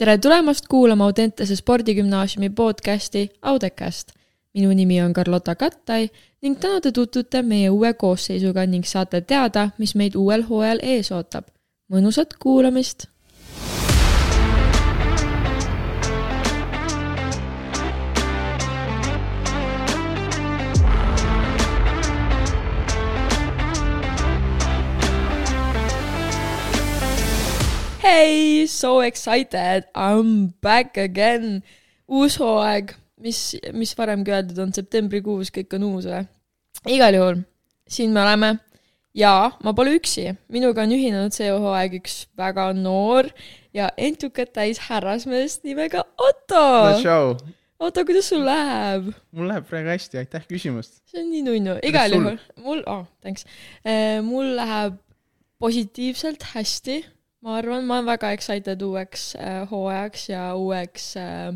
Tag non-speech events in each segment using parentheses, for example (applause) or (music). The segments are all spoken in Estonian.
tere tulemast kuulama Audentese spordigümnaasiumi podcasti Audecast. minu nimi on Carlota Kattai ning täna te tutvute meie uue koosseisuga ning saate teada, mis meid uuel hooajal ees ootab. mõnusat kuulamist Hey, so excited, I m back again. uus hooaeg, mis, mis varemgi öeldud on septembrikuus, kõik on uus või? igal juhul, siin me oleme ja ma pole üksi, minuga on ühinenud see hooaeg üks väga noor ja entukat täis härrasmees nimega Otto no,. Otto, kuidas sul läheb? mul läheb praegu hästi, aitäh küsimast. see on nii nunnu, igal juhul, mul, oh, thanks. mul läheb positiivselt hästi ma arvan, ma olen väga excited uueks äh, hooajaks ja uueks äh,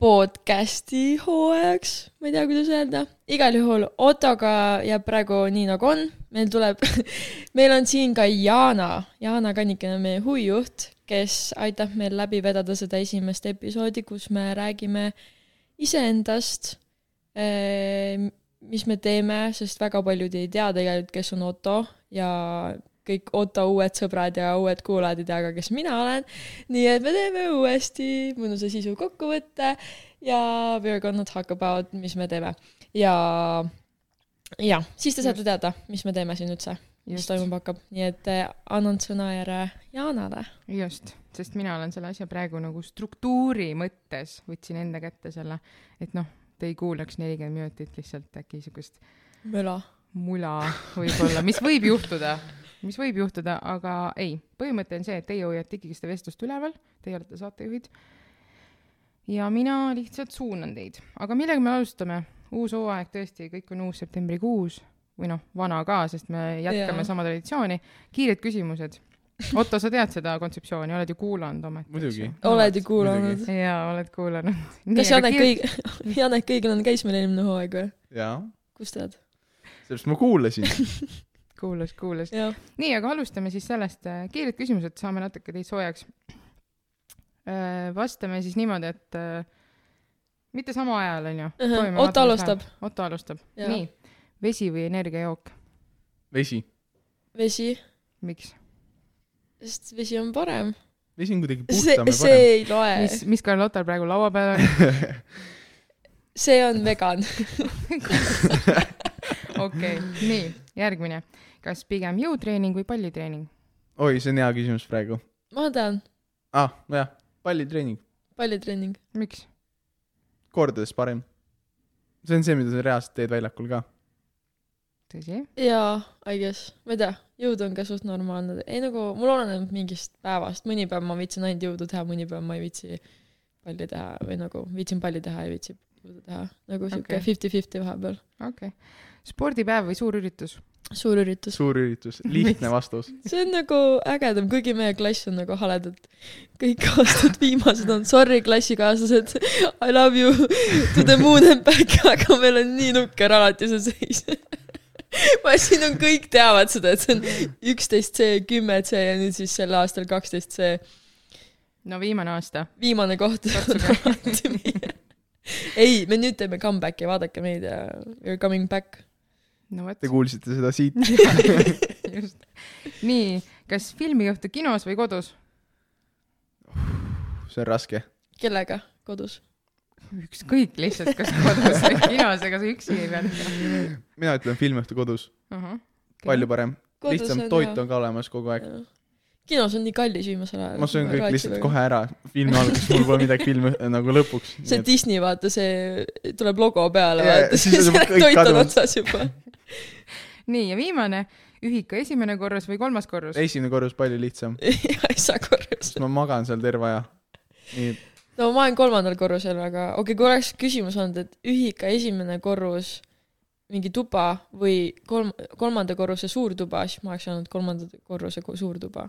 podcast'i hooajaks, ma ei tea, kuidas öelda. igal juhul Ottoga jääb praegu nii, nagu on. meil tuleb (laughs) meil on siin ka Jana, Jana Kanniken on meie huvijuht, kes aitab meil läbi vedada seda esimest episoodi, kus me räägime iseendast äh,, mis me teeme, sest väga paljud ei tea tegelikult, kes on Otto ja kõik Otto uued sõbrad ja uued kuulajad ei tea ka, kes mina olen. nii et me teeme uuesti mõnusa sisu kokkuvõtte ja we are gonna talk about, mis me teeme. ja, ja siis te saate teada, mis me teeme siin üldse, mis toimuma hakkab, nii et eh, annan sõnajärje Jaanale. just, sest mina olen selle asja praegu nagu struktuuri mõttes võtsin enda kätte selle, et noh, te ei kuulaks nelikümmend minutit lihtsalt äkki siukest möla mula võib-olla, mis võib juhtuda mis võib juhtuda, aga ei, põhimõte on see, et teie hoiate ikkagi seda vestlust üleval, teie olete saatejuhid. ja mina lihtsalt suunan teid, aga millega me alustame? uus hooaeg tõesti, kõik on uus septembrikuus või noh, vana ka, sest me jätkame ja. sama traditsiooni. kiired küsimused. Otto, sa tead seda kontseptsiooni, oled ju kuulanud ometi? muidugi. oled ju kuulanud? jaa, oled kuulanud. (laughs) kas Janek kiired... Kõig-, (laughs) Janek Kõiglane käis meil eelmine hooaeg või? jaa. kust tead? sellepärast ma kuulasin (laughs) kuulas, kuulas. nii, aga alustame siis sellest, äh, kiired küsimused, saame natuke teid soojaks. Äh, vastame siis niimoodi, et äh, mitte samal ajal, onju. Otto alustab. Otto alustab. nii, vesi või energiajook? vesi. vesi. miks? sest vesi on parem. vesi on kuidagi puhtam ja parem. see ei loe. mis, mis Carlotal praegu laua peal on (laughs) see on vegan (laughs) okei okay., nii, järgmine kas pigem jõutreening või pallitreening? oi, see on hea küsimus praegu. ma tean. aa ah,, jah, pallitreening. pallitreening. miks? kordades parem. see on see, mida sa reaalselt teed väljakul ka. tõsi? jaa, I guess, ma ei tea, jõud on ka suht normaalne, ei nagu mul oleneb mingist päevast, mõni päev ma viitsin ainult jõudu teha, mõni päev ma ei viitsi palli teha või nagu viitsin palli teha ja viitsin jõudu teha, nagu sihuke fifty-fifty okay. vahepeal. okei okay., spordipäev või suur üritus? Suur üritus. suur üritus, lihtne vastus. See on nagu ägedam, kuigi meie klass on nagu haledad. kõik aastad viimased on sorry, klassikaaslased, I love you to the moon and back, (laughs) aga meil on nii nukker alati see seis. (laughs) Ma, siin on, kõik teavad seda, et see on üksteist C, kümme C ja nüüd siis sel aastal kaksteist C. no viimane aasta. viimane koht. (laughs) Ei, me nüüd teeme comeback'i, vaadake meid ja we are coming back no vot. Te kuulsite seda siit (laughs) just. nii, kas filmiõhtu kinos või kodus? see on raske. kellega kodus? ükskõik lihtsalt, kas kodus või kinos, ega sa üksi ei pea tegema. mina ütlen filmiõhtu kodus uh. -huh. Okay. palju parem. lihtsam toit on ka olemas kogu aeg. kinos on nii kallis viimasel ajal. ma söön kõik lihtsalt kohe ära, filmi alguses mul pole midagi filmi nagu lõpuks. see et... Disney, vaata, see tuleb logo peale yeah,, vaata, siis (laughs) toit on otsas juba (laughs) nii, ja viimane, ühika esimene korrus või kolmas korrus? esimene korrus palju lihtsam (laughs) ei saa korrus. ma magan seal terve aja. nii. no ma olen kolmandal korrusel, aga okei okay,, kui oleks küsimus olnud, et ühika esimene korrus, mingi tuba või kolm, kolmanda korruse suur tuba, siis ma oleks öelnud kolmanda korruse suur tuba.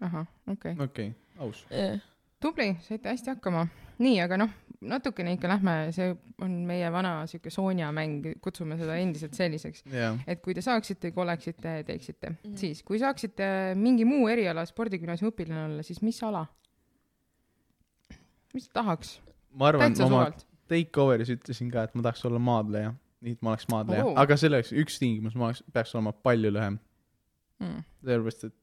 ahah, okei okay.. okei okay,, aus yeah.. tubli, saite hästi hakkama. Nii, aga noh, natukene ikka lähme, see on meie vana sihuke Sonja mäng, kutsume seda endiselt selliseks yeah.. et kui te saaksite, kui oleksite, teeksite mm. -hmm. siis, kui saaksite mingi muu eriala spordigümnaasiumi õpilane olla, siis mis ala? mis sa tahaks? ma arvan, ma oma suvalt. takeover'is ütlesin ka, et ma tahaks olla maadleja. nii et ma oleks maadleja oh., aga selleks üks tingimus, ma oleks, peaks olema palju lühem. Mm. sellepärast, et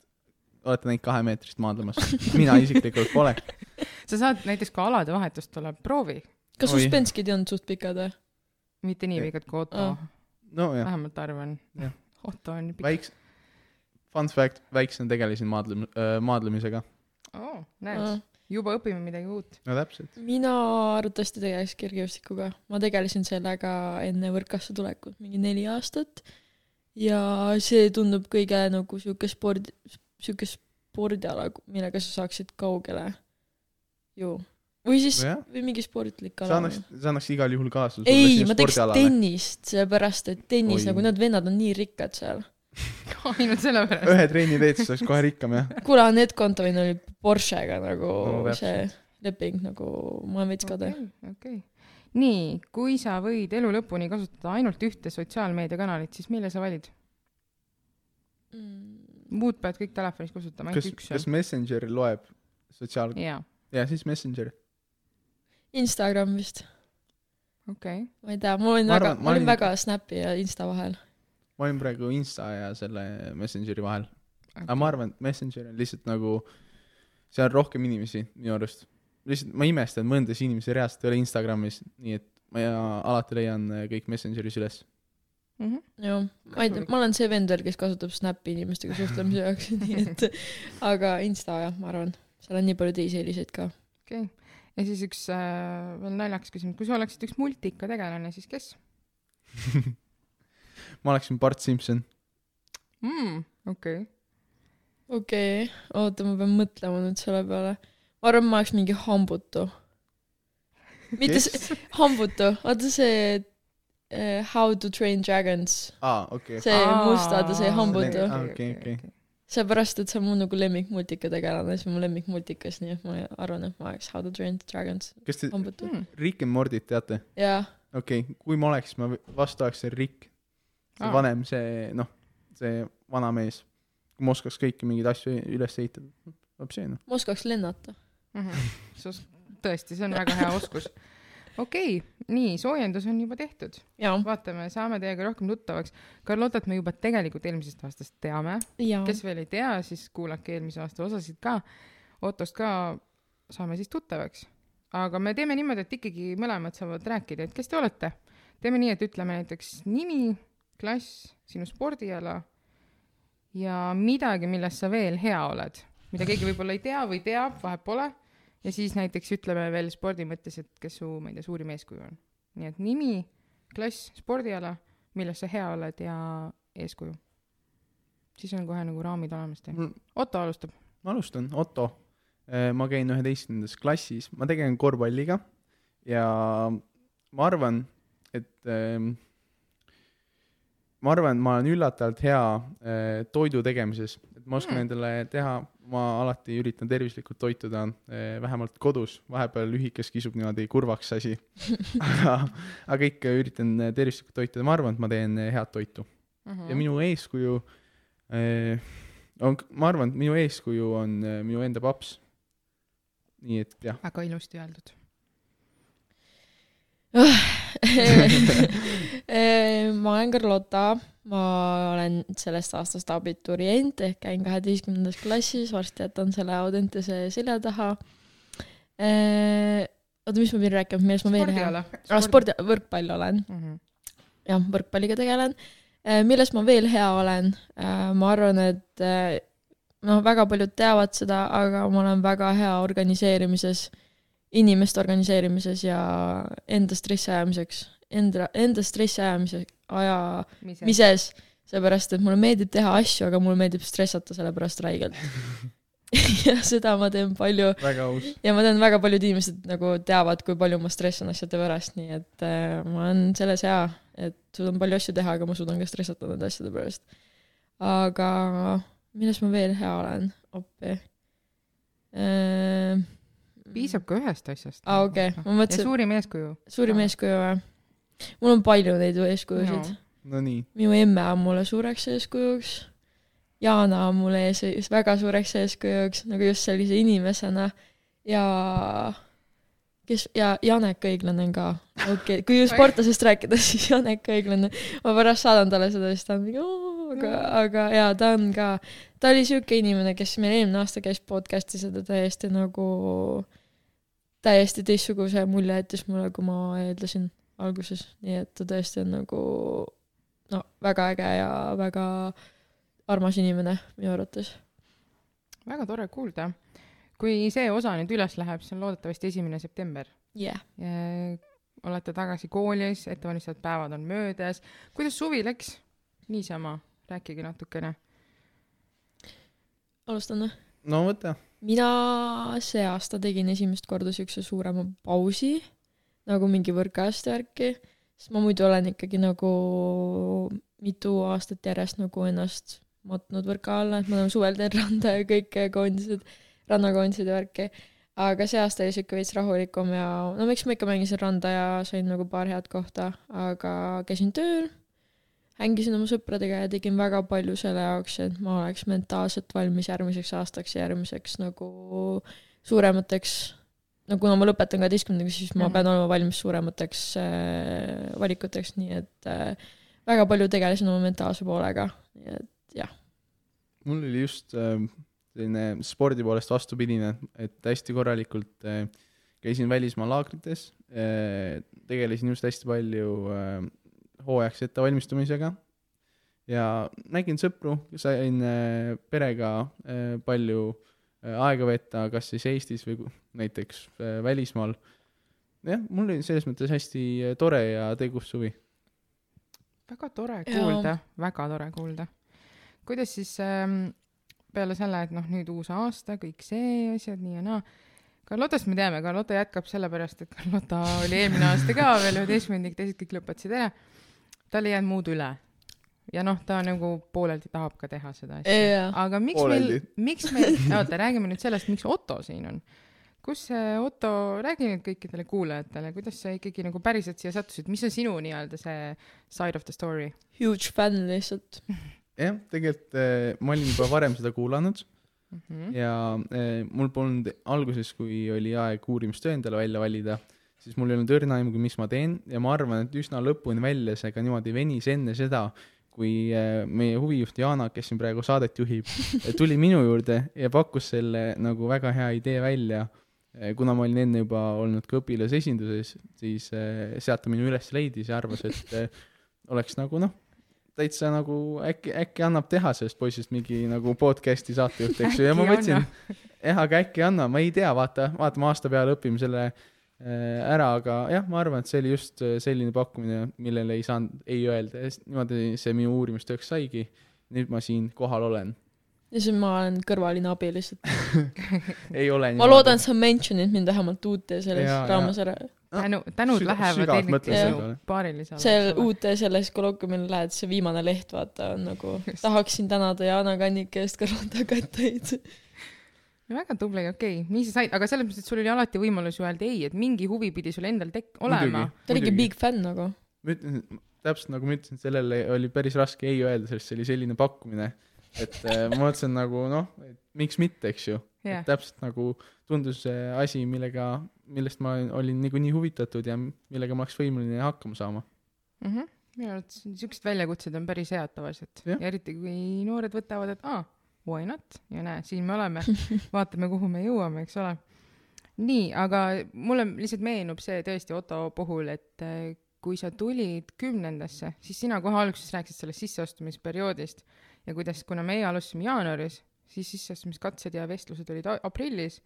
olete näinud kahemeetrist maadlemas? mina isiklikult pole. (laughs) sa saad näiteks kui alade vahetust tuleb, proovi. kas suspenskid olnud suht pikad või? mitte nii pikad kui Otto Aa., nojah, vähemalt arvan Jah.. Otto on pikk. väiks-, fun fact, väiksena tegelesin maadlem- äh,, maadlemisega. oo, näed, juba õpime midagi uut. no täpselt. mina arvatavasti tegeleks kergejõustikuga, ma tegelesin sellega enne võrkkasse tulekut mingi neli aastat ja see tundub kõige nagu sihuke sport, sihuke spordiala, millega sa saaksid kaugele ju. või siis, nojah, või mingi sportlik sa ala. annaks, sa annaks igal juhul kaasa. ei, ma teeks tennist, sellepärast et tennis Oi. nagu need vennad on nii rikkad seal. (laughs) ainult sellepärast. ühe trenni teed, siis oleks kohe rikkam jah. kuule, Anett Kontovin oli Porschega nagu No see leping nagu, ma olen veits kade. okei, okei. nii, kui sa võid elu lõpuni kasutada ainult ühte sotsiaalmeediakanalit, siis mille sa valid? muud pead kõik telefonis kasutama, kas ainult, üks kas Messenger loeb sotsiaal-, jaa, jaa, siis Messenger. Instagram vist, okei. ma ei tea, ma olin Ma väga, arvan- ma ma olin väga Snapi ja Insta vahel. ma olin praegu Insta ja selle Messengeri vahel. aga ma arvan, et Messenger on lihtsalt nagu, seal on rohkem inimesi minu arust. lihtsalt ma imestan, mõndas inimesi reaalselt ei ole Instagramis, nii et ma ja alati leian kõik Messengeris üles. Mhm. jah, ma ei tea, ma olen see vend veel, kes kasutab Snapi inimestega suhtlemise jaoks, (laughs) nii et aga Insta jah, ma arvan, seal on nii palju teisi eeliseid ka. okei. ja siis üks äh, veel naljakas küsimus, kui sa oleksid üks multikategelane, siis kes (laughs) ma oleksin Bart Simson. mm,? okei okay.. okei okay., oota, ma pean mõtlema nüüd selle peale. ma arvan, ma oleks mingi hambutu. mitte see, kes? hambutu, vaata see uh, How to train dragons, aa, okei. see mustade see hambutu okei, okei. seepärast, et see on mu nagu lemmikmultika tegelane, see on mu lemmikmultikas, nii et ma arvan, et ma oleks How to train dragons kas te hambutu. Mm. Rick and Mordyt teate? jaa, okei okay., kui ma oleks, ma v- vastu oleks see Rick, see Aa. vanem, see noh, see vana mees. kui ma oskaks kõiki mingeid asju üles ehitada, vot see noh. ma oskaks lennata. Mhm. sus- tõesti, see on väga hea oskus. Okei okay,, nii, soojendus on juba tehtud. vaatame, saame teiega rohkem tuttavaks. Carlotat me juba tegelikult eelmisest aastast teame. kes veel ei tea, siis kuulake eelmise aasta osasid ka. Ottost ka saame siis tuttavaks. aga me teeme niimoodi, et ikkagi mõlemad saavad rääkida, et kes te olete. teeme nii, et ütleme näiteks nimi, klass, sinu spordiala ja midagi, milles sa veel hea oled, mida keegi võib-olla ei tea või teab, vahet pole. Ja siis näiteks ütleme veel spordi mõttes, et kes su, ma ei tea, suurim eeskuju on. nii et nimi, klass, spordiala, milles sa hea oled ja eeskuju. siis on kohe nagu raamid olemas teil. ma Otto alustab. alustan, Otto. ma käin üheteistkümnendas klassis, ma tegelen korvpalliga ja ma arvan, et ähm, ma arvan, ma olen üllatavalt hea äh, toidu tegemises, et ma oskan Mm. mm. endale teha, ma alati üritan tervislikult toituda äh,, vähemalt kodus, vahepeal lühikes kisub niimoodi kurvaks asi. (laughs) aga, aga ikka üritan äh, tervislikult toituda, ma arvan, et ma teen äh, head toitu. Mhm. ja minu eeskuju eh, on, ma arvan, et minu eeskuju on eh, minu enda paps. nii et jah, väga ilusti öeldud. (laughs) ma olen Carlota, ma olen sellest aastast abiturient ehk käin kaheteistkümnendas klassis, varsti jätan selle Audentese selja taha. oota, mis ma pidin rääkima, millest ma veel spordiala. aa, spordi, võrkpall olen, Mhm. jah, võrkpalliga tegelen. milles ma veel hea olen? ma arvan, et eh, noh, väga paljud teavad seda, aga ma olen väga hea organiseerimises, inimeste organiseerimises ja enda stressi ajamiseks, enda, enda stressi ajamise, ajamises, seepärast et mulle meeldib teha asju, aga mulle meeldib stressata selle pärast räigelt. (laughs) ja seda ma teen palju ja ma tean, väga paljud inimesed nagu teavad, kui palju ma stressan asjade pärast, nii et äh, ma olen selles hea, et suudan palju asju teha, aga ma suudan ka stressata nende asjade pärast. aga milles ma veel hea olen, appi äh,? Piisab ka ühest asjast. aa, okei, ma ja mõtlesin, suurim eeskuju. suurim eeskuju või? mul on palju neid eeskujusid. no nii, minu emme on mulle suureks eeskujuks. Jaana on mulle ees, väga suureks eeskujuks, nagu just sellise inimesena. ja kes ja Janek Õiglane ka, okei okay., kui ju sportlasest rääkida, (laughs) siis Janek Õiglane, ma pärast saadan talle seda, siis ta on mingi oo, aga, aga jaa, ta on ka, ta oli siuke inimene, kes meil eelmine aasta käis podcast'is ja ta täiesti nagu, täiesti teistsuguse mulje jättis mulle, kui ma eeldasin alguses, nii et ta tõesti on nagu no väga äge ja väga armas inimene minu arvates. väga tore kuulda. kui see osa nüüd üles läheb, siis on loodetavasti esimene september. yeah., olete tagasi koolis, ettevalmistavad päevad on möödas. kuidas suvi läks? niisama, rääkige natukene. alustan või? no võta. Mina see aasta tegin esimest korda siukse suurema pausi, nagu mingi võrkajast värki, sest ma muidu olen ikkagi nagu mitu aastat järjest nagu ennast matnud võrka alla, et ma olen suvel teen randa ja kõike koondised, rannakoondised ja värki. aga see aasta oli siuke veits rahulikum ja no miks ma ikka mängisin randa ja sain nagu paar head kohta, aga käisin tööl, hängisin oma sõpradega ja tegin väga palju selle jaoks, et ma oleks mentaalselt valmis järgmiseks aastaks ja järgmiseks nagu suuremateks, no kuna ma lõpetan kaheteistkümnendaga, siis ma Mhm. pean olema valmis suuremateks äh, valikuteks, nii et äh, väga palju tegelesin oma mentaalse poolega, nii et mul oli just äh, selline spordi poolest vastupidine, et hästi korralikult äh, käisin välismaa laagrites äh,, tegelesin just hästi palju äh, hooajaks ettevalmistumisega ja nägin sõpru, sain äh, perega äh, palju äh, aega veeta, kas siis Eestis või näiteks välismaal. jah, mul oli selles mõttes hästi tore ja tegus suvi. väga tore kuulda, väga tore kuulda. kuidas siis ähm, peale selle, et noh, nüüd uus aasta, kõik see asjad nii ja naa, Carlotost me teame, Carlota jätkab sellepärast, et Carlota oli eelmine aasta ka veel üheteistkümnendik, teised kõik lõpetasid ära. Tal ei jäänud muud üle. ja noh, ta nagu pooleldi tahab ka teha seda asja. Aga miks Pooleldi. meil, miks meil, (laughs) oota, räägime nüüd sellest, miks Otto siin on. kus see Otto, räägi nüüd kõikidele kuulajatele, kuidas sa ikkagi nagu päriselt siia sattusid, mis on sinu nii-öelda see side of the story? huge fänn lihtsalt. jah, tegelikult äh, ma olin juba varem seda kuulanud Mhm. ja eh, mul polnud alguses, kui oli aeg uurimistöö endale välja valida, siis mul ei olnud õrna aimugi, mis ma teen. Ja ma arvan, et üsna lõpuni välja see ka niimoodi venis enne seda, kui eh, meie huvijuht Jana, kes siin praegu saadet juhib, (laughs) tuli minu juurde ja pakkus selle nagu väga hea idee välja. kuna ma olin enne juba olnud ka õpilasesinduses, siis eh, sealt ta minu üles leidis ja arvas, et oleks nagu noh, täitsa nagu äkki, äkki annab teha sellest poisist mingi nagu podcast'i saatejuht, eks ju, ja ma mõtlesin jah, aga äkki anna, ma ei tea, vaata, vaata, me aasta peale õpime selle äh, ära, aga jah, ma arvan, et see oli just äh, selline pakkumine, millele ei saanud ei öelda ja niimoodi see minu uurimistööks saigi. nüüd ma siin kohal olen. ja siis ma olen kõrvaline abi lihtsalt. (laughs) ei ole ma loodan, et sa mention'id mind vähemalt uute selles Jaa, raames ära. tänu, tänud lähevad eelkõige peale. paarilisele. see uute selles kolokviumil lähed, see viimane leht, vaata, on nagu tahaksin tänada Jana Kannike eest Kattaid. Väga tubli, okei okay., nii sa said, aga selles mõttes, et sul oli alati võimalus ju öelda ei, et mingi huvi pidi sul endal tek-, olema. ta oligi big fänn nagu. ma ütlen, täpselt nagu ma ütlesin, sellele oli päris raske ei öelda, sest see oli selline pakkumine, et äh, ma mõtlesin nagu noh, et miks mitte, eks ju et, täpselt nagu tundus see asi, millega, millest ma olin niikuinii huvitatud ja millega ma oleks võimeline hakkama saama. mhmh, minu arvates siuksed väljakutsed on päris head tavaliselt Jah. ja eriti kui noored võtavad, et aa, why not ja näe, siin me oleme, (laughs) vaatame, kuhu me jõuame, eks ole. nii, aga mulle lihtsalt meenub see tõesti Otto puhul, et äh, kui sa tulid kümnendasse, siis sina kohe alguses rääkisid sellest sisseastumisperioodist ja kuidas, kuna meie alustasime jaanuaris, siis sisseastumiskatsed ja vestlused olid aprillis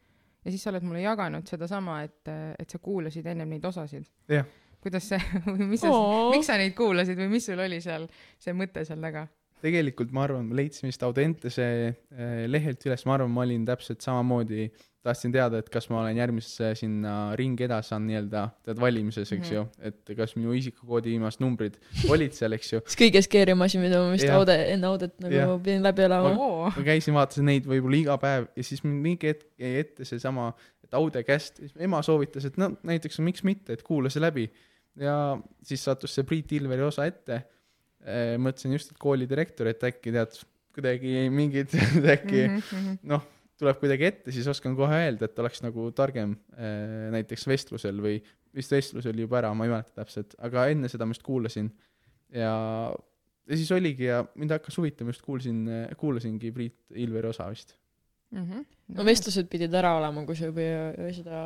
ja siis sa oled mulle jaganud sedasama, et, et sa kuulasid ennem neid osasid. Jah. kuidas see, (laughs) või mis sa, miks sa neid kuulasid või mis sul oli seal see mõte seal taga? Tegelikult ma arvan, ma leidsin vist Audentese äh, lehelt üles, ma arvan, ma olin täpselt samamoodi, tahtsin teada, et kas ma olen järgmisesse sinna ringi edasi saanud nii-öelda, tead, valimises, eks Mhm. ju, et kas minu isikukoodi viimased numbrid olid seal, eks ju. (laughs) see kõige im asi, mida ma vist aude, enne audet nagu Jah. pidin läbi elama. ma käisin, vaatasin neid võib-olla iga päev ja siis mind mingi hetk jäi ette seesama, et Aude käest, ema soovitas, et no näiteks miks mitte, et kuula see läbi. ja siis sattus see Priit Ilveri osa ette. Mõtlesin just, et kooli direktor, et äkki tead, kuidagi mingid, (laughs) äkki Mhm, noh, tuleb kuidagi ette, siis oskan kohe öelda, et oleks nagu targem äh, näiteks vestlusel või vist vestlus oli juba ära, ma ei mäleta täpselt, aga enne seda ma just kuulasin ja, ja siis oligi ja mind hakkas huvitama, just kuulsin, kuulasingi Priit Ilveri osa vist. mm. -hmm. no vestlused pidid ära olema, kui sa juba seda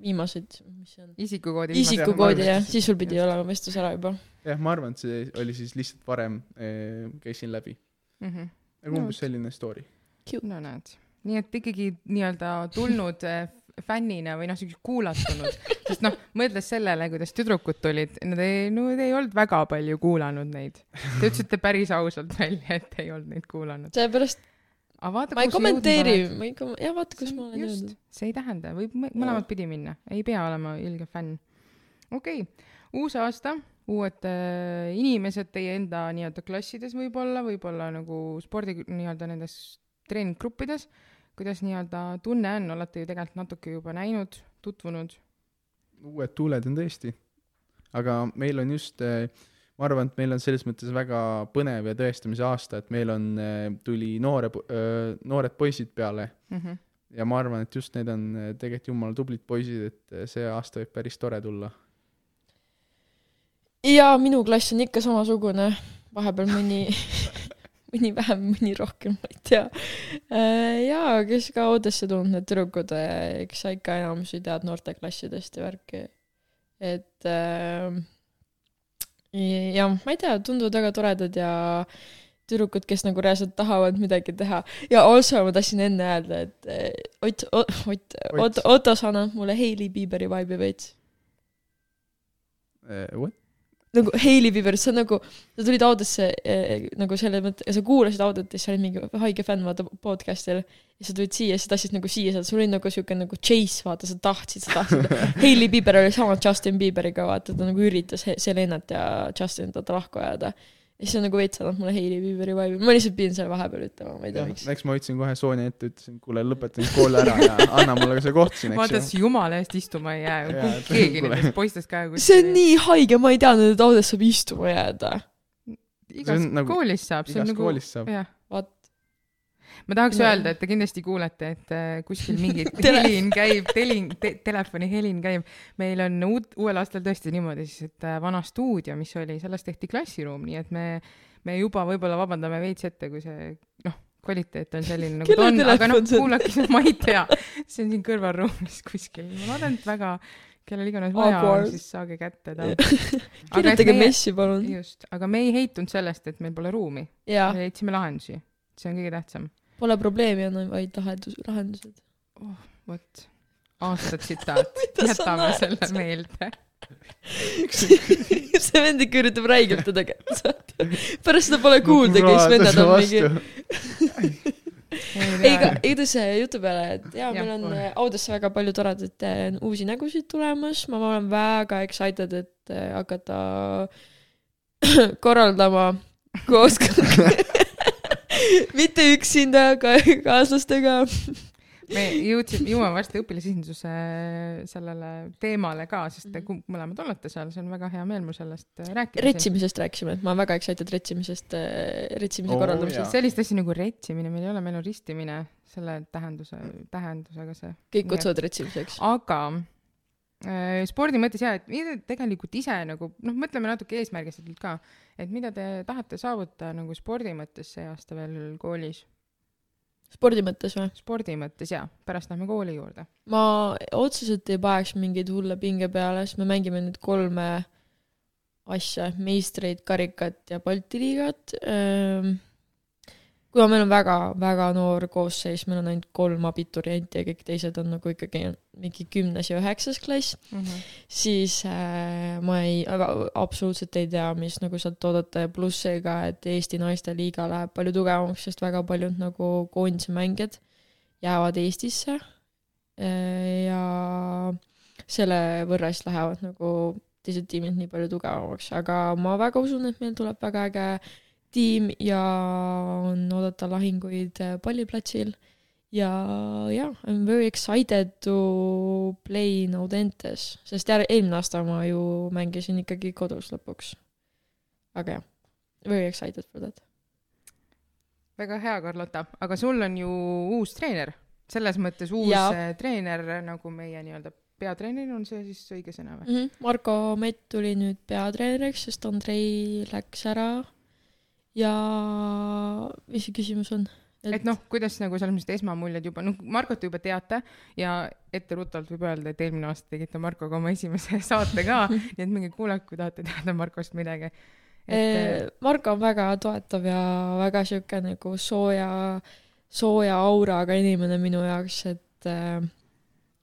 viimased, mis see on, isikukoodi isikukoodi jah, siis sul pidi olema vestlus ära juba. jah, ma arvan, et see oli siis lihtsalt varem äh, käisin läbi. mm. -hmm. aga umbes selline story. no näed, nii et ikkagi nii-öelda tulnud äh, fännina või noh, siukene kuulatunud, (laughs) sest noh, mõeldes sellele, kuidas tüdrukud tulid, nad ei, no te ei olnud väga palju kuulanud neid. Te ütlesite päris ausalt välja, et ei olnud neid kuulanud. seepärast aga vaata, ma ei kommenteeri, ma ei kom-, jah, vaata, kus ma olen just jõudnud., see ei tähenda, võib mõ- mõlemat pidi minna, ei pea olema ilge fänn. okei okay., uus aasta, uued äh, inimesed teie enda nii-öelda klassides võib-olla, võib-olla nagu spordi nii-öelda nendes treeninggruppides. kuidas nii-öelda tunne on, olete ju tegelikult natuke juba näinud, tutvunud. uued tuuled on tõesti. aga meil on just, ma arvan, et meil on selles mõttes väga põnev ja tõestamise aasta, et meil on, tuli noore, noored poisid peale Mm -hmm. ja ma arvan, et just need on eh, tegelikult jumala tublid poisid, et see aasta võib päris tore tulla. ja minu klass on ikka samasugune, vahepeal mõni, (laughs) mõni vähem, mõni rohkem, ma ei tea. jaa, kes ka Oodesse tulnud, need tüdrukud, eks sa ikka enamusi tead noorteklassidest ja värki. et äh, jah, ma ei tea, tunduvad väga toredad ja tüdrukud, kes nagu reaalselt tahavad midagi teha. ja also ma tahtsin enne öelda, et eh, Ott, Ott, Ott, Otto, sa annad mulle Hailey Bieberi vibe'i veits Eh, What? Nagu Hailey Bieber, see on nagu, sa tulid Audiosse eh, nagu selle mõtte, sa kuulasid Audiot ja siis sa olid mingi haige fänn, vaata podcast'il. ja sa tulid siia, sa tahtsid nagu siia saada, sul oli nagu siuke nagu chase, vaata, sa tahtsid, sa tahtsid. (laughs) Hailey Bieber oli sama Justin Bieberiga, vaata, ta nagu üritas Selenat ja Justinit vaata lahku ajada. Ja siis on nagu veits annab mulle Hailey Bieberi vibe'i, ma lihtsalt pidin selle vahepeal ütlema, ma ei tea miks. eks ma võtsin kohe Sonia ette, ütlesin, kuule, lõpetan kooli ära ja anna mulle ka see koht siin, vaata, eks siis jumala eest istuma ei jää et keegi nendest poistest ka ju see on nii haige, ma ei teadnud, et Audios saab istuma jääda. igas nagu- koolis saab, see on igas nagu koolis saab. jah, ma tahaks No. öelda, et te kindlasti kuulete, et äh, kuskil mingi (laughs) helin käib, telin te,, telefoni helin käib. meil on uut, uuel aastal tõesti niimoodi siis, et äh, vana stuudio, mis oli, sellest tehti klassiruum, nii et me, me juba võib-olla vabandame veits ette, kui see noh, kvaliteet on selline nagu ta on, aga noh kuulake, ma ei tea, see on siin kõrvalruumis kuskil, ma loodan, et väga, kellel iganes vaja on, siis saage kätte ta. (laughs) kirjutage messi, palun. just, aga me ei heitunud sellest, et meil pole ruumi, me leidsime lahendusi, see on kõige tähtsam. Pole probleemi, on vaid lahendus, lahendused. vot, aasta (laughs) tsitaat, jätame selle meelde. see vend ikka üritab räigelt teda kätte saada. pärast seda pole kuulda, kes vennad on mingi. ei, aga igatahes jutu peale, et jaa, meil on äh, Audiosse väga palju toredaid äh, uusi nägusid tulemas, ma olen väga excited, et äh, hakata (clears throat) korraldama koos (laughs) (laughs) mitte üksinda, aga (laughs) kaaslastega. me jõudsime, jõuame varsti õpilasesinduse sellele teemale ka, sest te Mhm. mõlemad olete seal, see on väga hea meel mul sellest äh, rääkida. retsimisest rääkisime, et ma olen väga excited retsimisest, retsimise Oo, korraldamisest sellist asja nagu retsimine meil ei ole, meil on ristimine, selle tähenduse, tähendusega see. kõik kutsuvad retsimiseks. aga äh, spordi mõttes jaa, et mida te tegelikult ise nagu noh, mõtleme natuke eesmärgistatult ka, et mida te tahate saavutada nagu spordi mõttes see aasta veel koolis, spordi mõttes või? spordi mõttes jaa, pärast lähme kooli juurde. ma otseselt ei paneks mingeid hulle pinge peale, sest me mängime nüüd kolme asja, meistreid, karikat ja Balti liigat. Kuna meil on väga-väga noor koosseis, meil on ainult kolm abiturienti ja kõik teised on nagu ikkagi mingi kümnes ja üheksas klass, siis äh, ma ei, absoluutselt ei tea, mis nagu sealt oodata ja pluss see ka, et Eesti naiste liiga läheb palju tugevamaks, sest väga paljud nagu koondise mängijad jäävad Eestisse. ja selle võrra siis lähevad nagu teised tiimid nii palju tugevamaks, aga ma väga usun, et meil tuleb väga äge tiim ja on oodata lahinguid äh, palliplatsil ja jah, I m very excited to play in Audentes, sest jär- eelmine aasta ma ju mängisin ikkagi kodus lõpuks. aga jah, very excited for that. väga hea, Carlota, aga sul on ju uus treener, selles mõttes uus Jaa. äh, treener nagu meie nii-öelda peatreener, on see siis õige sõna või? mm. -hmm. Marko Mett tuli nüüd peatreeneriks, sest Andrei läks ära. Ja mis see küsimus on? et noh, kuidas nagu selles mõttes esmamuljed juba, noh, Markot te juba teate ja etteruttavalt võib öelda, et eelmine aasta tegite Markoga oma esimese (laughs) saate ka, (laughs) nii et minge kuulake, kui tahate teada Markost midagi. et Eh, Marko on väga toetav ja väga sihuke nagu sooja, sooja auraga inimene minu jaoks, et äh,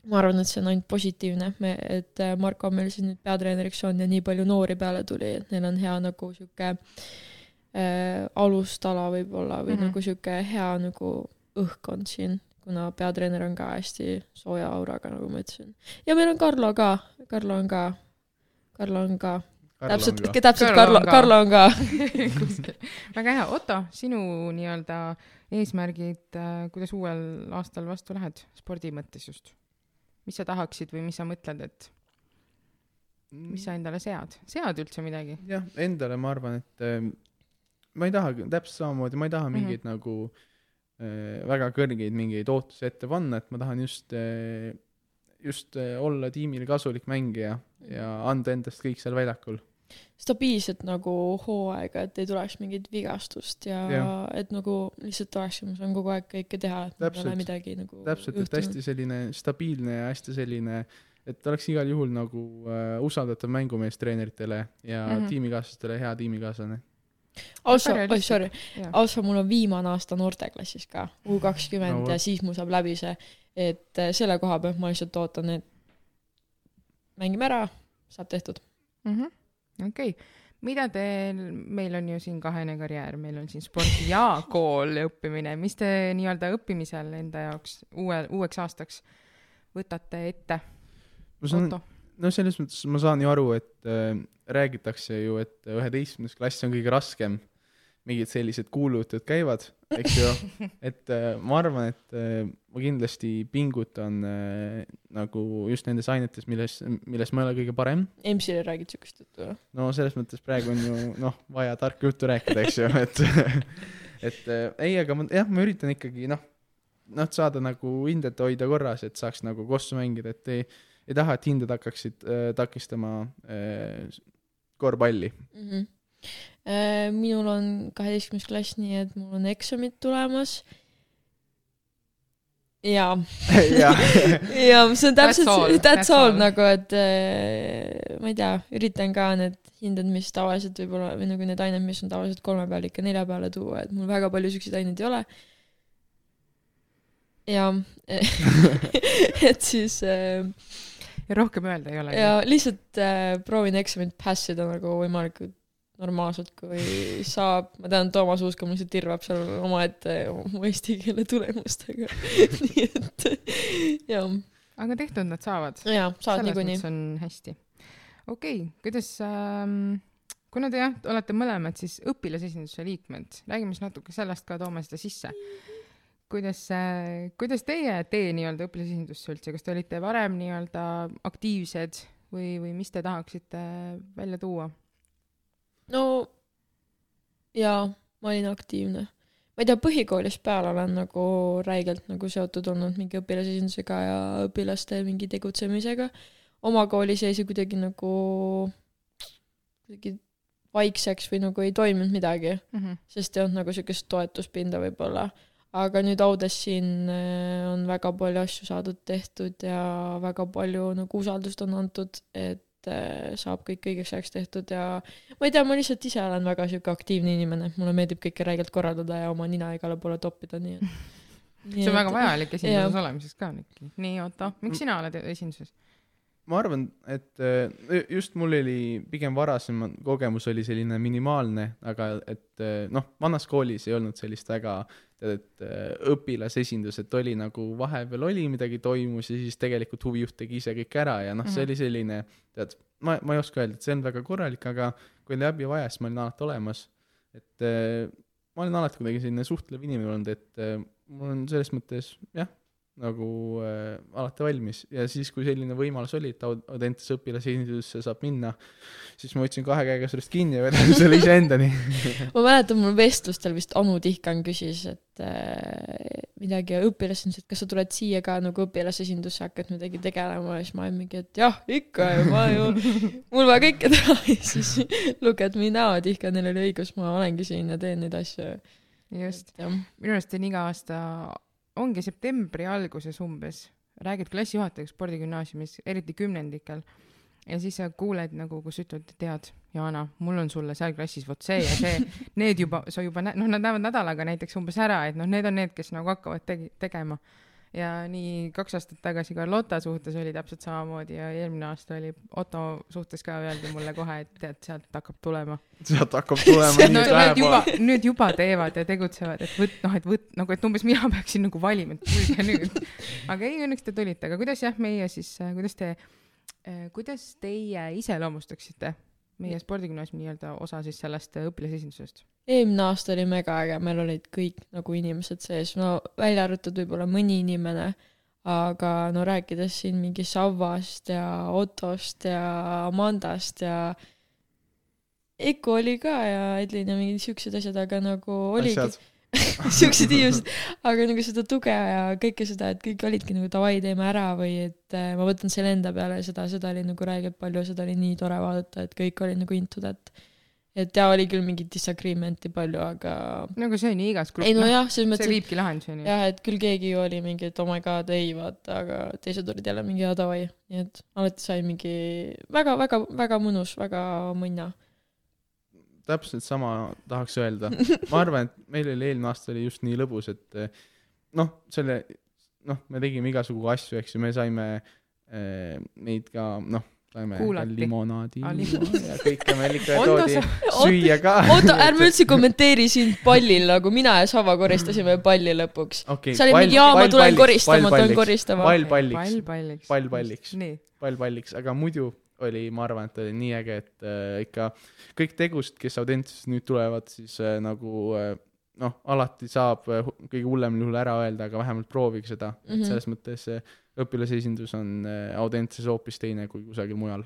ma arvan, et see on ainult positiivne, me, et Marko meil siin nüüd peatreeneriks on ja nii palju noori peale tuli, et neil on hea nagu sihuke äh, alustala võib-olla või mm. -hmm. nagu sihuke hea nagu õhkkond siin, kuna peatreener on ka hästi sooja auraga, nagu ma ütlesin. ja meil on Karlo ka, Karlo on ka, Karlo on ka täpselt, täpselt Karlo Karlo on, ka. (laughs) Väga hea, Otto, sinu nii-öelda eesmärgid, kuidas uuel aastal vastu lähed, spordi mõttes just? mis sa tahaksid või mis sa mõtled, et mis sa endale sead, sead üldse midagi? jah, endale ma arvan, et ähm, ma ei taha, täpselt samamoodi, ma ei taha Mhm. mingeid mm -hmm. nagu äh, väga kõrgeid mingeid ootusi ette panna, et ma tahan just äh,, just äh, olla tiimile kasulik mängija ja anda endast kõik seal väljakul. stabiilset nagu hooaega, et ei tuleks mingit vigastust ja, ja. Et nagu lihtsalt oleks, ma saan kogu aeg kõike teha, et mul ei ole Täpselt. midagi nagu täpselt, et hästi selline stabiilne ja hästi selline, et oleks igal juhul nagu äh, usaldatav mängumees treeneritele ja mm. -hmm. tiimikaaslastele hea tiimikaaslane. also, Väga oi sorry, also mul on viimane aasta noorteklassis ka, U kakskümmend No no, ja siis mul saab läbi see, et äh, selle koha pealt ma lihtsalt ootan, et mängime ära, saab tehtud. Mhm. okei, mida teil, meil on ju siin kahene karjäär, meil on siin sport ja (laughs) kool ja õppimine, mis te nii-öelda õppimisel enda jaoks uue, uueks aastaks võtate ette, ma saan, Otto? No selles mõttes ma saan ju aru, et äh, räägitakse ju, et üheteistkümnes klass on kõige raskem. mingid sellised kuulujutud käivad, eks ju, (laughs) et äh, ma arvan, et äh, ma kindlasti pingutan äh, nagu just nendes ainetes, milles, milles ma ei ole kõige parem. EMS-ile räägid siukest juttu või? no selles mõttes praegu on ju noh, vaja tarka juttu rääkida, eks ju, et (laughs) et äh, ei, aga ma jah, ma üritan ikkagi noh, noh, saada nagu hinded hoida korras, et saaks nagu kossu mängida, et ei, ei taha, et hinded hakkaksid äh, takistama äh, korvpalli. mm. -hmm. minul on kaheteistkümnes klass, nii et mul on eksamid tulemas. jaa, jah, ja see on That's all, (laughs) täpselt, that's all nagu, et äh, ma ei tea, üritan ka need hinded, mis tavaliselt võib-olla või nagu need ained, mis on tavaliselt kolme peale ikka nelja peale tuua, et mul väga palju siukseid aineid ei ole. ja (laughs) et siis äh, ja rohkem öelda ei ole. ja lihtsalt äh, proovin eksamit pass ida nagu võimalikult normaalselt, kui saab. ma tean, Toomas Uuska mul lihtsalt tirvab seal omaette mu eesti keele tulemustega. (laughs) nii et jah, aga tehtud nad saavad. jaa, selles niikuinii mõttes. on hästi. okei okay,, kuidas ähm,, kuna te jah, olete mõlemad siis õpilasesinduse liikmed, räägime siis natuke sellest ka, toome seda sisse. kuidas äh,, kuidas teie tee nii-öelda õpilasesindusse üldse, kas te olite varem nii-öelda aktiivsed või, või mis te tahaksite välja tuua? no jaa, ma olin aktiivne. ma ei tea, põhikoolist peale olen nagu räigelt nagu seotud olnud mingi õpilasesindusega ja õpilaste mingi tegutsemisega. oma koolis jäi see kuidagi nagu, kuidagi vaikseks või nagu ei toimunud midagi, sest ei olnud nagu siukest toetuspinda võib-olla. Aga nüüd Audes siin äh, on väga palju asju saadud tehtud ja väga palju nagu usaldust on antud, et äh, saab kõik õigeks ajaks tehtud ja ma ei tea, ma lihtsalt ise olen väga sihuke aktiivne inimene, mulle meeldib kõike räigelt korraldada ja oma nina igale poole toppida, nii et. (laughs) see on väga vajalik esinduses Jah. olemiseks ka ikkagi. nii, Otto, miks sina oled esinduses? ma arvan, et äh, just mul oli pigem varasem kogemus oli selline minimaalne, aga et äh, noh, vanas koolis ei olnud sellist väga tead, et äh, õpilasesindus, et oli nagu vahepeal oli midagi toimus ja siis tegelikult huvijuht tegi ise kõik ära ja noh, see Mhm. oli selline, tead, ma, ma ei oska öelda, et see on väga korralik, aga kui oli abi vaja, siis ma olin alati olemas. et äh, ma olen alati kuidagi selline suhtlev inimene olnud, et äh, mul on selles mõttes jah, nagu äh, alati valmis ja siis, kui selline võimalus oli, et Aud- Audentese õpilasesindusse saab minna, siis ma võtsin kahe käega sellest kinni ja vedasin selle iseendani. (laughs) ma mäletan, mul vestlustel vist Anu Tihkan küsis, et äh, midagi õpilasesindus, et kas sa tuled siia ka nagu õpilasesindusse, hakkad midagi tegelema ja siis ma olin mingi, et jah, ikka ju, ma ju, mul vaja kõike teha (laughs) ja siis look at me now, Tihkanil oli õigus, ma olengi siin ja teen neid asju. just, minu arust on iga aasta, ongi septembri alguses umbes, räägid klassijuhatajaga spordigümnaasiumis, eriti kümnendikel, ja siis sa kuuled nagu, kus ütlevad, tead, Jaana, mul on sulle seal klassis vot see ja see, need juba, sa juba näed, noh, nad näevad nädalaga näiteks umbes ära, et noh, need on need, kes nagu hakkavad tegi-, tegema. Ja nii kaks aastat tagasi Carlota suhtes oli täpselt samamoodi ja eelmine aasta oli Otto suhtes ka öeldi mulle kohe, et tead, sealt hakkab tulema sealt hakkab tulema (laughs) no nüüd need juba nüüd juba teevad ja tegutsevad, et võt-, noh, et võt-, nagu, et umbes mina peaksin nagu valima, et tulge nüüd. (laughs) aga ei, õnneks te tulite, aga kuidas jah, meie siis, kuidas te, kuidas teie iseloomustaksite meie spordigümnaasiumi nii-öelda osa siis sellest äh, õpilasesindusest? eelmine aasta oli mega äge, meil olid kõik nagu inimesed sees, no välja arvatud võib-olla mõni inimene, aga no rääkides siin mingi Savvast ja Ottost ja Amandast ja Eiku oli ka ja Edlin ja mingid siuksed asjad, aga nagu oligi asjad. (laughs) siuksed inimesed, aga nagu seda tuge ja kõike seda, et kõik olidki nagu davai, teeme ära või et äh, ma võtan selle enda peale ja seda, seda oli nagu räigelt palju, seda oli nii tore vaadata, et kõik olid nagu into that. et jaa, oli küll mingit disagreement'i palju, aga no aga see on ju igas ei grupis, nojah, selles see mõttes, viibki lahenduseni et. jah, et küll keegi oli mingi, et oh my god, ei vaata, aga teised olid jälle mingi jaa davai, nii et alati sai mingi väga, väga, väga mõnus, väga mõnna. Täpselt sama tahaks öelda. (laughs) ma arvan, et meil oli eelmine aasta oli just nii lõbus, et eh, noh, selle, noh, me tegime igasugu asju, eks ju, me saime eh, neid ka, noh, saime limonaadi Aa, ja kõike meil ikka (laughs) toodi sa- süüa ka. oota, ärme (laughs) üldse kommenteeri siin pallil, nagu mina ja Sava koristasime palli lõpuks. okay, see oli mingi jaa, ma tulen koristama, tulen koristama. pall palliks pall, palliks. pall palliks, nii, pall palliks, aga muidu oli, ma arvan, et oli nii äge, et äh, ikka kõik tegused, kes Audentesest nüüd tulevad, siis äh, nagu äh, noh, alati saab äh, kõige hullemal juhul ära öelda, aga vähemalt proovige seda mm, Mhm. -hmm. et selles mõttes äh, õpilasesindus on äh, Audenteses hoopis teine kui kusagil mujal.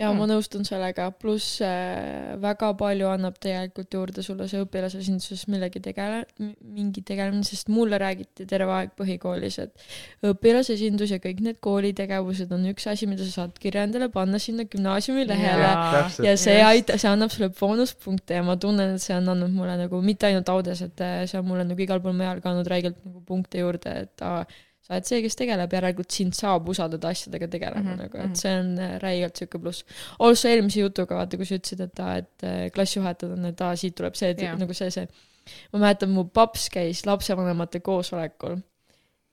Ja ma Mm. nõustun sellega, pluss äh, väga palju annab tegelikult juurde sulle see õpilasesinduses millegi tegele-, mingi tegelemine, sest mulle räägiti terve aeg põhikoolis, et õpilasesindus ja kõik need koolitegevused on üks asi, mida sa saad kirja endale panna sinna gümnaasiumi lehele ja, ja see Just. aita-, see annab sulle boonuspunkte ja ma tunnen, et see on andnud mulle nagu mitte ainult Audes, et äh, see on mulle nagu igal pool mujal ka andnud räigelt nagu punkte juurde, et aa, oled see, kes tegeleb, järelikult sind saab usaldada asjadega tegelema mm Mhm, -hmm, nagu, mhm. et see on äh, räigelt sihuke pluss. also eelmise jutuga, vaata, kui sa ütlesid, et aa, et äh, klassijuhatajad on, et aa, siit tuleb see Jaa., nagu see, see. ma mäletan, mu paps käis lapsevanemate koosolekul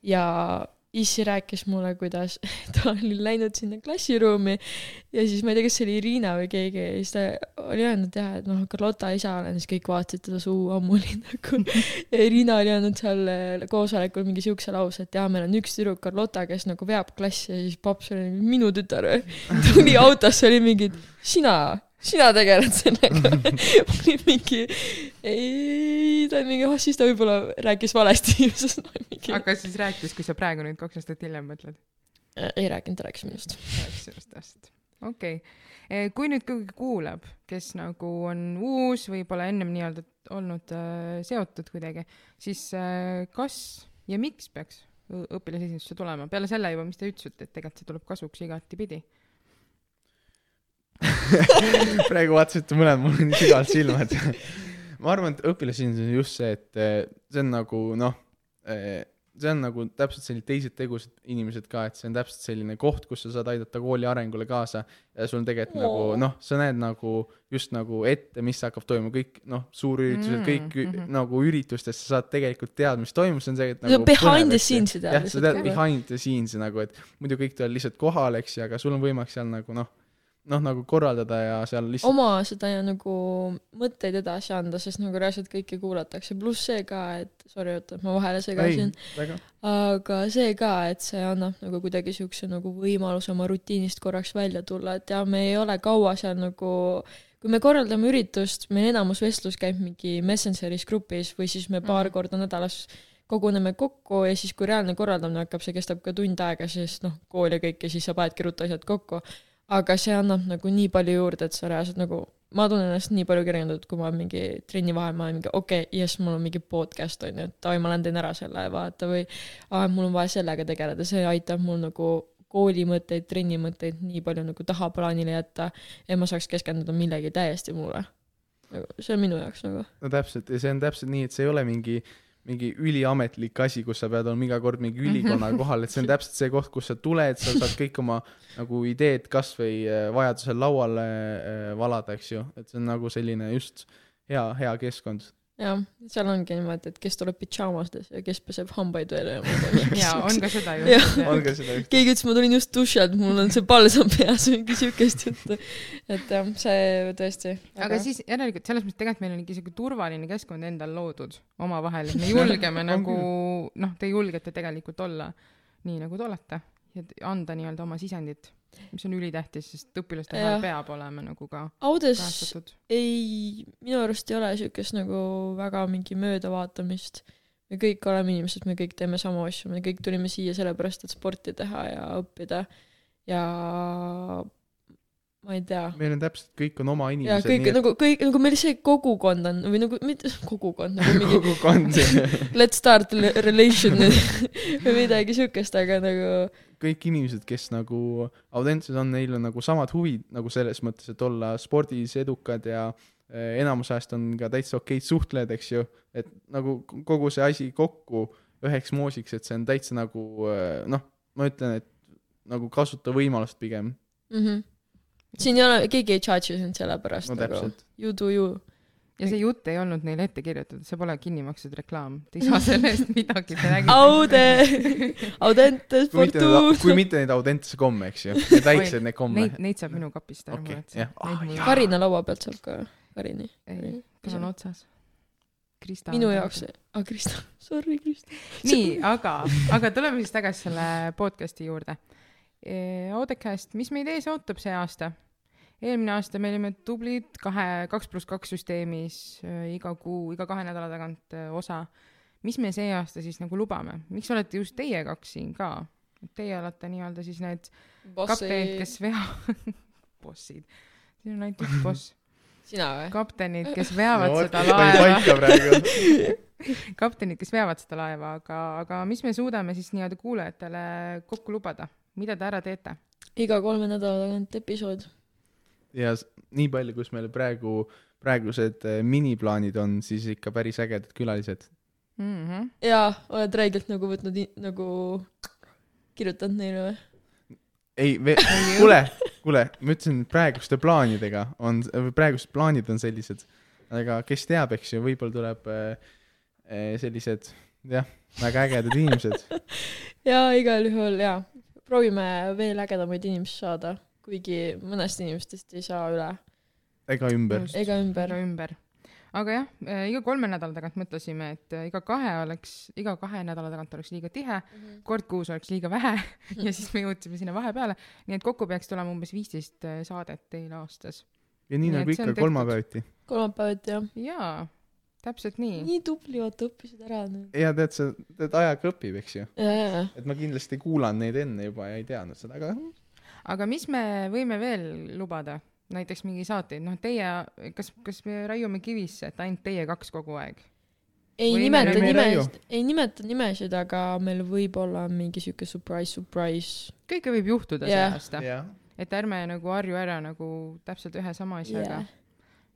ja issi rääkis mulle, kuidas (laughs) ta oli läinud sinna klassiruumi ja siis ma ei tea, kas see oli Irina või keegi ja siis ta oli öelnud jah, et noh, Carlota isa olen, siis kõik vaatasid teda suu ammuli (laughs) nagu. ja Irina oli öelnud seal eh, koosolekul mingi siukse lause, et jaa, meil on üks tüdruk, Carlota, kes nagu veab klassi ja siis paps oli minu tütar (laughs) või. tuli autosse, oli mingi, sina, sina tegeled sellega. (laughs) mingi, ei, ta oli mingi, siis ta võib-olla rääkis valesti. (laughs) aga siis rääkis, kui sa praegu nüüd kaks aastat hiljem mõtled? ei rääkinud, ta rääkis minust. rääkis sellest täpselt. okei okay., kui nüüd keegi kuulab, kes nagu on uus, võib-olla ennem nii-öelda olnud äh, seotud kuidagi, siis äh, kas ja miks peaks õpilasesindusse tulema, peale selle juba, mis te ütlesite, et tegelikult see tuleb kasuks igatipidi. (laughs) praegu vaatasite mõlemad mulle nii sügavalt silma, et ma arvan, et õpilasesindus on just see, et eh, see on nagu noh, see on nagu täpselt sellised teised tegusad inimesed ka, et see on täpselt selline koht, kus sa saad aidata kooli arengule kaasa ja sul on tegelikult Oo. nagu noh, sa näed nagu just nagu ette, mis hakkab toimuma, kõik noh, suurüritused Mm, kõik mm. -hmm. nagu üritustest sa saad tegelikult teada, mis toimub, see on see, et no nagu behind the tead jah, sa tead behind the scenes'i nagu, et muidu kõik tulevad lihtsalt kohale, eks ju, aga sul on võimalik seal nagu noh, noh nagu korraldada ja seal lihtsalt oma seda ja nagu mõtteid edasi anda, sest nagu reaalselt kõike kuulatakse, pluss see ka, et sorry, oota, et ma vahele segasin, aga see ka, et see annab nagu kuidagi siukse nagu võimaluse oma rutiinist korraks välja tulla, et jah, me ei ole kaua seal nagu kui me korraldame üritust, meil enamus vestlus käib mingi Messengeris grupis või siis me paar Mhm. korda nädalas koguneme kokku ja siis, kui reaalne korraldamine hakkab, see kestab ka tund aega, sest noh, kool ja kõik ja siis sa panedki ruttu asjad kokku. Aga see annab nagu nii palju juurde, et sa reaalselt nagu, ma tunnen ennast nii palju kergendatud, kui ma mingi trenni vahel, ma olen mingi okei okay,, jess, mul on mingi podcast on ju, et davai, ma lähen teen ära selle, vaata või aa, mul on vaja sellega tegeleda, see aitab mul nagu koolimõtteid, trennimõtteid nii palju nagu tahaplaanile jätta ja ma saaks keskenduda millegi täiesti muule. nagu see on minu jaoks nagu. no täpselt ja see on täpselt nii, et see ei ole mingi mingi üliametlik asi, kus sa pead olema iga kord mingi ülikonaga kohal, et see on täpselt see koht, kus sa tuled, sa saad kõik oma nagu ideed kasvõi äh, vajadusel lauale äh, valada, eks ju, et see on nagu selline just hea, hea keskkond. jah, seal ongi niimoodi, et kes tuleb pidžaamastes ja kes peseb hambaid veel ja ei tea, jaa, on ka seda Jah. ju. on ka seda üht- keegi ütles, ma tulin just duši alt, mul on see palsam peas, mingi siukest juttu. et jah, see tõesti. aga siis järelikult selles mõttes tegelikult meil on ikka siuke turvaline keskkond endal loodud omavahel, et me (laughs) julgeme nagu noh, te julgete tegelikult olla nii, nagu te olete ja anda nii-öelda oma sisendit, mis on ülitähtis, sest õpilaste vahel peab olema nagu ka Audes kajastatud. ei, minu arust ei ole siukest nagu väga mingi möödavaatamist. me kõik oleme inimesed, me kõik teeme samu asju, me kõik tulime siia sellepärast, et sporti teha ja õppida ja ma ei tea meil on täpselt, kõik on oma ja inimesed. kõik nagu kõik nagu meil see kogukond on või nagu mitte (laughs) kogukond nagu mingi kogukond, (laughs) let's start relation või midagi siukest, aga nagu kõik inimesed, kes nagu Audentses on, neil on nagu samad huvid nagu selles mõttes, et olla spordis edukad ja eh, enamus ajast on ka täitsa okeid suhtlejad, eks ju, et nagu kogu see asi kokku üheks moosiks, et see on täitsa nagu eh, noh, ma ütlen, et nagu kasuta võimalust pigem, mm. -hmm. siin ei ole, keegi ei charge'i sind selle pärast no nagu you do you. Ja see jutt ei olnud neile ette kirjutatud, see pole kinni makstud reklaam, te ei saa (laughs) selle eest midagi, te räägite. Aude, (laughs) Audentes kui mitte neid, kui Fortuna. mitte neid Audentese komme, eks ju, need väiksed need komme Neid, neid saab minu kapist ära Okei, muretse jah. Ah. Karina laua pealt saab ka, Karini. ei, tal on otsas. Krista. minu jaoks, aa Krista, (laughs) sorry Krista. nii, aga, aga tuleme siis tagasi selle podcast'i juurde. Audecast, mis meid ees ootab see aasta? Eelmine aasta me olime tublid kahe, kaks pluss kaks süsteemis äh, iga kuu, iga kahe nädala tagant äh, osa. mis me see aasta siis nagu lubame, miks olete just teie kaks siin ka? Teie olete nii-öelda siis need kaptenid, kes vea-, (laughs) bossid, siin on ainult üks boss, (laughs) sina või? kaptenid, kes veavad (laughs) no, seda laeva paika praegu. kaptenid, kes veavad seda laeva, aga, aga mis me suudame siis nii-öelda kuulajatele kokku lubada, mida te ära teete? iga kolme nädala tagant episood. Ja nii palju, kus meil praegu, praegused eh, miniplaanid on, siis ikka päris ägedad külalised. Mm -hmm. jaa, oled räigelt nagu võtnud nagu kirjutanud neile või? ei, (laughs) kuule, kuule, ma ütlesin, praeguste plaanidega on, praegused plaanid on sellised, aga kes teab, eks ju, võib-olla tuleb äh, sellised jah, väga ägedad inimesed. (laughs) jaa, igal juhul jaa. proovime veel ägedamaid inimesi saada, kuigi mõnest inimestest ei saa üle ega ümber. ega ümber ära. ümber. aga jah, iga kolme nädala tagant mõtlesime, et äh, iga kahe oleks, iga kahe nädala tagant oleks liiga tihe, kord kuus oleks liiga vähe (laughs) ja siis me jõudsime sinna vahepeale, nii et kokku peaks tulema umbes viisteist äh, saadet teil aastas. ja nii Nii nagu ikka kolmapäeviti. kolmapäevati jah. jaa, täpselt nii. nii tubli, vaata õppisid ära nüüd. ja tead sa, tead ajaga õpib, eks ju. et ma kindlasti ei kuulanud neid enne juba ja ei teadnud seda, aga aga mis me võime veel lubada? näiteks mingi saateid, noh teie, kas, kas me raiume kivisse, et ainult teie kaks kogu aeg? ei Või nimeta nimesid, ei nimeta nimesid, aga meil võib olla mingi sihuke surprise, surprise. kõike võib juhtuda Jah. see aasta. jah, et ärme nagu harju ära nagu täpselt ühe sama asjaga Yeah..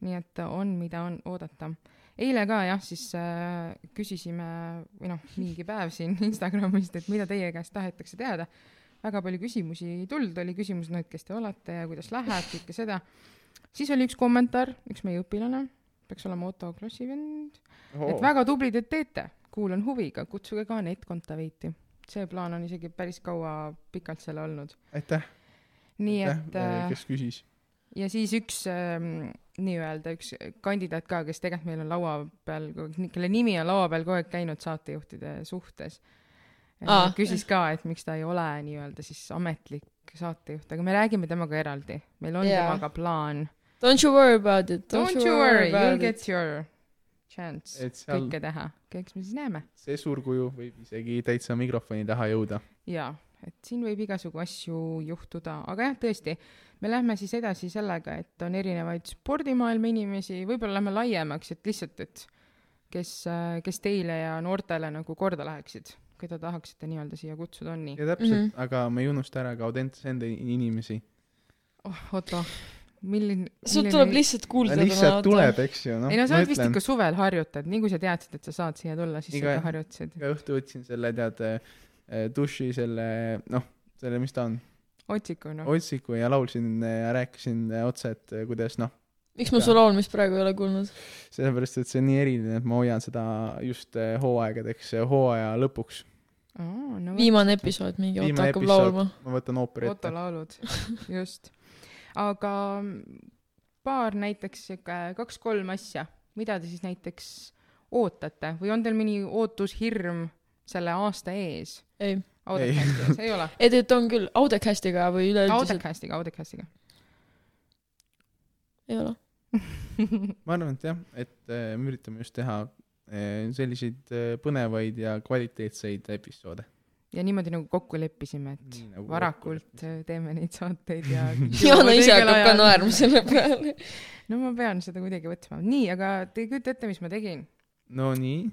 nii et on, mida on oodata. eile ka jah, siis äh, küsisime või noh, mingi päev siin Instagramist, et mida teie käest tahetakse teada. Väga palju küsimusi ei tulnud, oli küsimus, noh, et kes te olete ja kuidas läheb, kõike seda. siis oli üks kommentaar, üks meie õpilane, peaks olema Otto klassivend, et väga tublid, et teete, kuulan huviga, kutsuge ka Anett Kontaveiti. see plaan on isegi päris kaua pikalt seal olnud. aitäh, nii aitäh et, äh, kes küsis. ja siis üks ähm, nii-öelda üks kandidaat ka, kes tegelikult meil on laua peal, kelle nimi on laua peal kogu aeg käinud saatejuhtide suhtes Aa. küsis ka, et miks ta ei ole nii-öelda siis ametlik saatejuht, aga me räägime temaga eraldi, meil on Jaa. temaga plaan. Don't you worry about it. Don't you worry, you'll get your chance seal kõike teha, eks me siis näeme. see suurkuju võib isegi täitsa mikrofoni taha jõuda. jaa, et siin võib igasugu asju juhtuda, aga jah, tõesti, me lähme siis edasi sellega, et on erinevaid spordimaailma inimesi, võib-olla lähme laiemaks, et lihtsalt, et kes, kes teile ja noortele nagu korda läheksid, keda tahaksite nii-öelda siia kutsuda, on nii? ja täpselt mm. -hmm. aga me ei unusta ära ka Audentese enda inimesi. oh, Otto, milline, sul tuleb lihtsalt kuulda lihtsalt tuleb, eks ju, noh. ei no sa oled vist ikka suvel harjutad, nii kui sa teadsid, et sa saad siia tulla, siis sa Iga- ikka harjutasid. iga õhtu võtsin selle, tead, duši selle, noh, selle, mis ta on, otsiku noh. otsiku ja laulsin ja rääkisin äh, otse, et äh, kuidas noh, miks ma su laulmist praegu ei ole kuulnud? sellepärast et see on nii eriline, et ma hoian seda just äh, hooaegadeks, hooaja lõpuks. aa, no viimane episood, mingi Otto hakkab episood laulma., ma võtan ooperi Otto ette. laulud, (laughs) just. aga paar näiteks sihuke kaks-kolm asja, mida te siis näiteks ootate või on teil mõni ootushirm selle aasta ees? ei, Audacasti ees, (laughs) ei ole? ei tegelikult on küll, Audecastiga või üleüldiselt Audacastiga, Audacastiga. ei ole. (laughs) ma arvan, et jah, et äh, me üritame just teha selliseid äh, põnevaid ja kvaliteetseid episoode. ja niimoodi nagu kokku leppisime, et Nii nagu varakult äh, teeme neid saateid ja (laughs) Jana ise hakkab ka naerma selle (laughs) peale. no ma pean seda kuidagi võtma. nii, aga te ei kujuta ette, mis ma tegin? Nonii.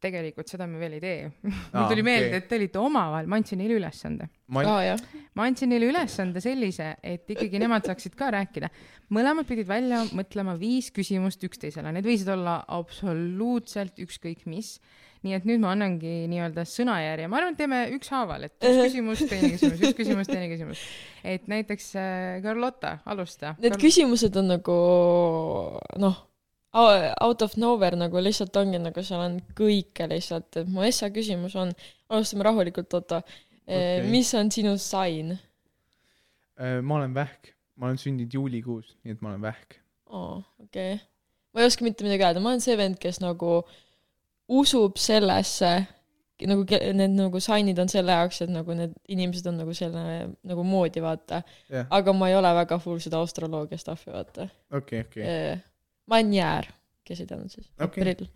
Tegelikult seda me veel ei tee. (laughs) Mul tuli meelde, okei. et te olite omavahel, ma andsin neile ülesande ma aa jah, ma andsin neile ülesande sellise, et ikkagi nemad saaksid ka rääkida. mõlemad pidid välja mõtlema viis küsimust üksteisele, need võisid olla absoluutselt ükskõik mis. nii et nüüd ma annangi nii-öelda sõnajärje, ma arvan, et teeme ükshaaval, et üks (laughs) küsimus, teine küsimus, üks küsimus, teine küsimus. et näiteks äh, Carlotta, alusta. need küsimused on nagu noh, out of nowhere nagu lihtsalt ongi nagu seal on kõike lihtsalt, et mu essa küsimus on, alustame rahulikult, Otto Okei. okay.. mis on sinu sign? äh, ma olen vähk, ma olen sündinud juulikuus, nii et ma olen vähk. aa, okei okay.. ma ei oska mitte midagi öelda, ma olen see vend, kes nagu usub sellesse, nagu need nagu sign'id on selle jaoks, et nagu need inimesed on nagu selle nagu moodi, vaata. jah, aga ma ei ole väga full seda astroloogia stuff'i, vaata. okei, okei. ma olen jäär, kes ei teadnud siis. Okei. aprill.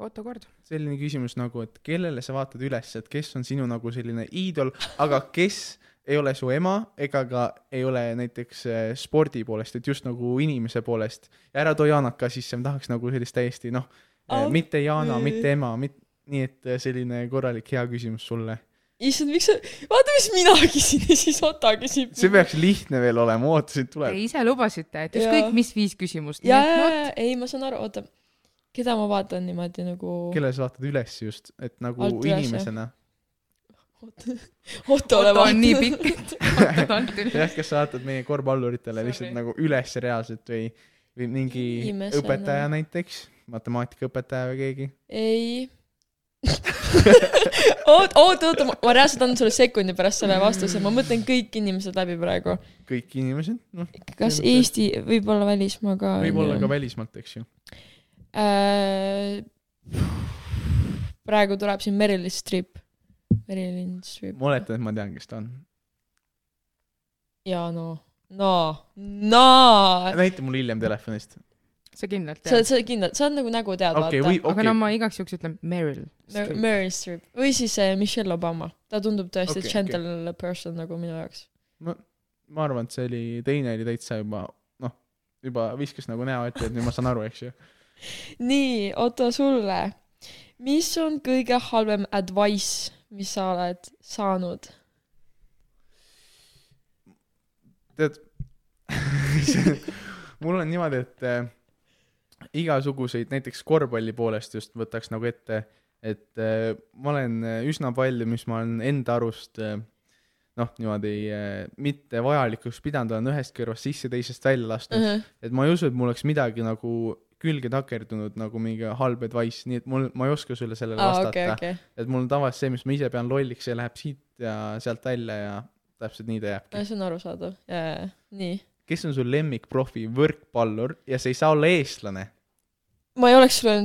Otto Kord. selline küsimus nagu, et kellele sa vaatad üles, et kes on sinu nagu selline iidol, aga kes ei ole su ema ega ka ei ole näiteks äh, spordi poolest, et just nagu inimese poolest. ja ära too Jaanat ka sisse, ma tahaks nagu sellist täiesti noh, Aa, mitte Jaana, mitte ema, mit-, nii et äh, selline korralik hea küsimus sulle. issand, miks sa, vaata, mis mina küsin ja siis Otto küsib. see peaks lihtne veel olema, oota, siit Te tuleb. ise lubasite, et Jaa. ükskõik mis viis küsimust. ja, ja, ja, ei, ma saan aru, oota. keda ma vaatan niimoodi nagu. kellele sa vaatad üles just, et nagu Alt inimesena. Ottole Otto on nii pikk, et (laughs) vaatad alt üles. jah, kas sa vaatad meie korvpalluritele lihtsalt nagu üles reaalselt või, või mingi Inimesena. õpetaja näiteks, matemaatikaõpetaja või keegi? ei. (laughs) oot, oot, oota, ma reaalselt annan sulle sekundi pärast selle vastuse, ma mõtlen kõik inimesed läbi praegu. kõik inimesed, noh, kas Eesti, võib-olla välismaa ka. võib-olla ka välismaalt, eks ju. äh,. praegu tuleb siin Meryl Streep. Meryl Streep. ma oletan, et ma tean, kes ta on. jaa, no, no, no. näita mulle hiljem telefonist. Sa kindlalt sa, tead? sa kindlalt, sa nagu nägu tead okei, vaata või, aga okei no, ma igaks juhuks ütlen Meryl. Mer- Meryl Streep või siis äh, Michelle Obama, ta tundub tõesti Okei, okay, gentle okay. person nagu minu jaoks. ma arvan, et see oli, teine oli täitsa juba, noh, juba viskas nagu näo ette, et nüüd ma saan aru, eks ju. (laughs) nii, Otto, sulle, mis on kõige halvem advice, mis sa oled saanud? tead, (laughs) mul on niimoodi, et äh, igasuguseid, näiteks korvpalli poolest just võtaks nagu ette, et äh, ma olen äh, üsna palju, mis ma olen enda arust äh, noh, niimoodi äh, mitte vajalikuks pidanud, olen ühest kõrvast sisse, teisest välja lasknud uh. -huh. et ma ei usu, et mul oleks midagi nagu külge takerdunud nagu mingi halb advice, nii et mul, ma ei oska sulle sellele aa, vastata okay,. okei. et mul on tavaliselt see, mis ma ise pean lolliks, see läheb siit ja sealt välja ja täpselt nii ta jääbki. see on arusaadav, nii. Kes on su lemmikprofi võrkpallur ja see ei saa olla eestlane, ma ei oleks sulle,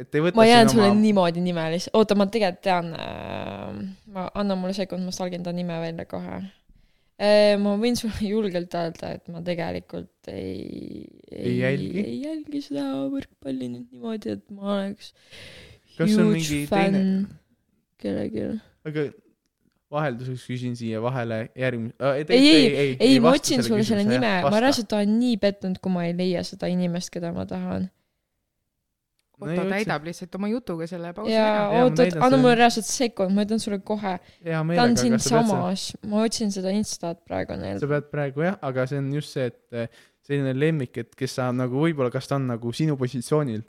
et ei võta ma jään sulle oma... niimoodi nime lihtsalt, oota, ma tegelikult tean äh,, ma, anna mulle sekund, ma stalgin ta nime välja kohe ma võin sulle (laughs) julgelt öelda, et ma tegelikult ei, Ei jälgi? ei jälgi seda võrkpalli nüüd niimoodi, et ma oleks Kas on huge mingi fänn teine- kellelgi. aga vahelduseks küsin siia vahele järgmine äh,. ei, ei, ei, ei, ma otsin sulle selle nime, ma reaalselt olen nii pettunud, kui ma ei leia seda inimest, keda ma tahan. No ei täidab lihtsalt oma jutuga selle pausi ja ära. Jaa, oot, oot, anna mulle reaalselt sekund, ma ütlen sulle kohe. ta on siinsamas, ma otsin seda Instat praegu neil sa. pead praegu jah, aga see on just see, et selline lemmik, et kes saab nagu võib-olla, kas ta on nagu sinu positsioonil.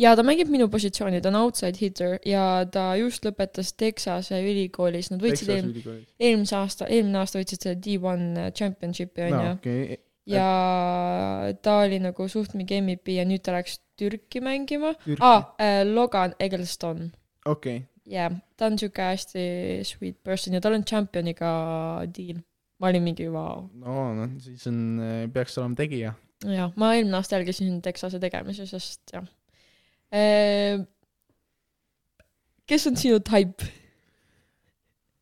ja ta mängib minu positsiooni, ta on outside hitter ja ta just lõpetas Texase ülikoolis, nad võitsid eelm-, eelmise aasta, eelmine aasta võitsid selle D1 championship'i no onju. okei, ja ta oli nagu suht mingi MVP ja nüüd ta läks Türki mängima. Aa, Logan Eggleston. okei, jah yeah,, ta on siuke hästi sweet person ja tal on championiga deal. Ma olin mingi vau. no noh, siis on, peaks olema tegija. jah, ma eelmine aasta jälgisin Texase tegemisi, sest jah. kes on sinu type?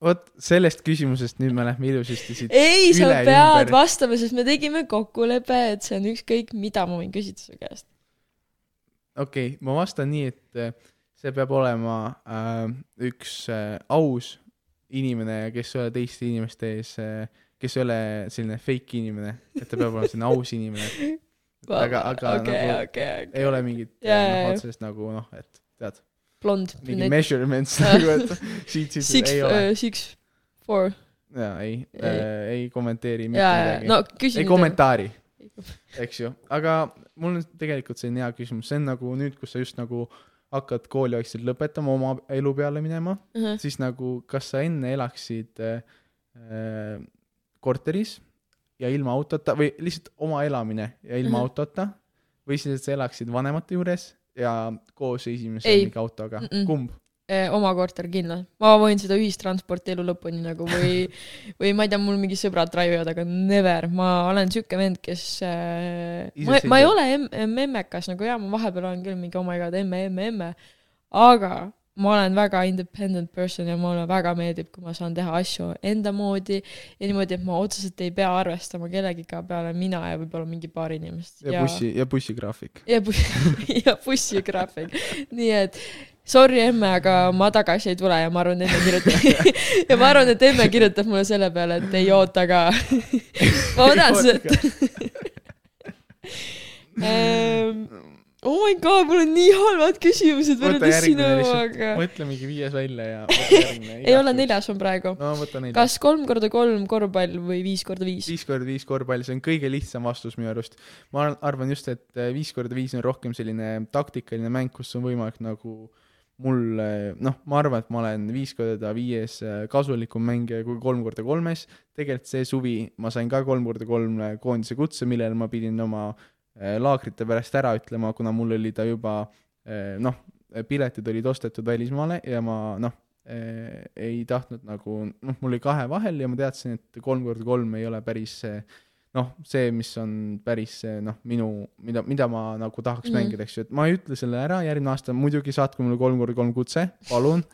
vot sellest küsimusest nüüd me lähme ilusasti siit. ei, sa pead ümber. vastama, sest me tegime kokkuleppe, et see on ükskõik mida ma võin küsida su käest. okei okay,, ma vastan nii, et eh, see peab olema äh, üks äh, aus inimene, kes ei ole teiste inimeste ees äh,, kes ei ole selline fake inimene, et ta peab olema selline aus inimene. aga, aga okei, nagu okei, ei ole mingit yeah, jaa, noh, otsest nagu noh, et tead, blond. mingi measurements nagu, et siit, siit Six ei, ole. six, four. jaa, ei Ei. äh,, ei kommenteeri mitte jaa, midagi no ei. kommentaari, (laughs) eks ju, aga mul on tegelikult selline hea küsimus, see on nagu nüüd, kus sa just nagu hakkad kooliaegselt lõpetama, oma elu peale minema, siis nagu kas sa enne elaksid äh, äh, korteris ja ilma autota või lihtsalt oma elamine ja ilma Mhm. autota või siis, et sa elaksid vanemate juures ja koos esimese mingi autoga Mm-mm. kumb? oma korter kindlalt. ma võin seda ühistransporti elu lõpuni nagu või, (laughs) või ma ei tea, mul mingi sõbrad ivad, aga never, ma olen siuke vend, kes äh,, ma, ma ei ole em-, memmekas nagu jaa, ma vahepeal olen küll mingi oh my god, emme, emme, emme, aga ma olen väga independent person ja mulle väga meeldib, kui ma saan teha asju enda moodi ja niimoodi, et ma otseselt ei pea arvestama kellegiga peale mina ja võib-olla mingi paar inimest. ja bussi, ja bussigraafik. ja bussi, (laughs) ja bussigraafik. nii et sorry, emme, aga ma tagasi ei tule ja ma arvan, et emme kirjutab (laughs) ja ma arvan, et emme kirjutab mulle selle peale, et ei oota ka. (laughs) ma tean seda, oh my god, mul on nii halvad küsimused võrreldes sinu omaga. mõtle mingi viies välja ja (laughs) ei ole. neljas on praegu. no kas kolm korda kolm korvpall või viis korda viis? viis korda viis korvpall, see on kõige lihtsam vastus minu arust. ma ar- arvan just, et äh, viis korda viis on rohkem selline taktikaline mäng, kus on võimalik nagu mul, noh, ma arvan, et ma olen viis korda viies äh, kasulikum mängija kui kolm korda kolmes. tegelikult see suvi ma sain ka kolm korda kolm äh, koondise kutse, millele ma pidin oma äh, laagrite pärast ära ütlema, kuna mul oli ta juba äh, noh, piletid olid ostetud välismaale ja ma noh, ei tahtnud nagu, noh, mul oli kahe vahel ja ma teadsin, et kolm korda kolm ei ole päris see noh, see, mis on päris see noh, minu, mida, mida ma nagu tahaks mm mängida, eks ju, et ma ei ütle selle ära, järgmine aasta muidugi saatke mulle kolm korda kolm kutse, palun,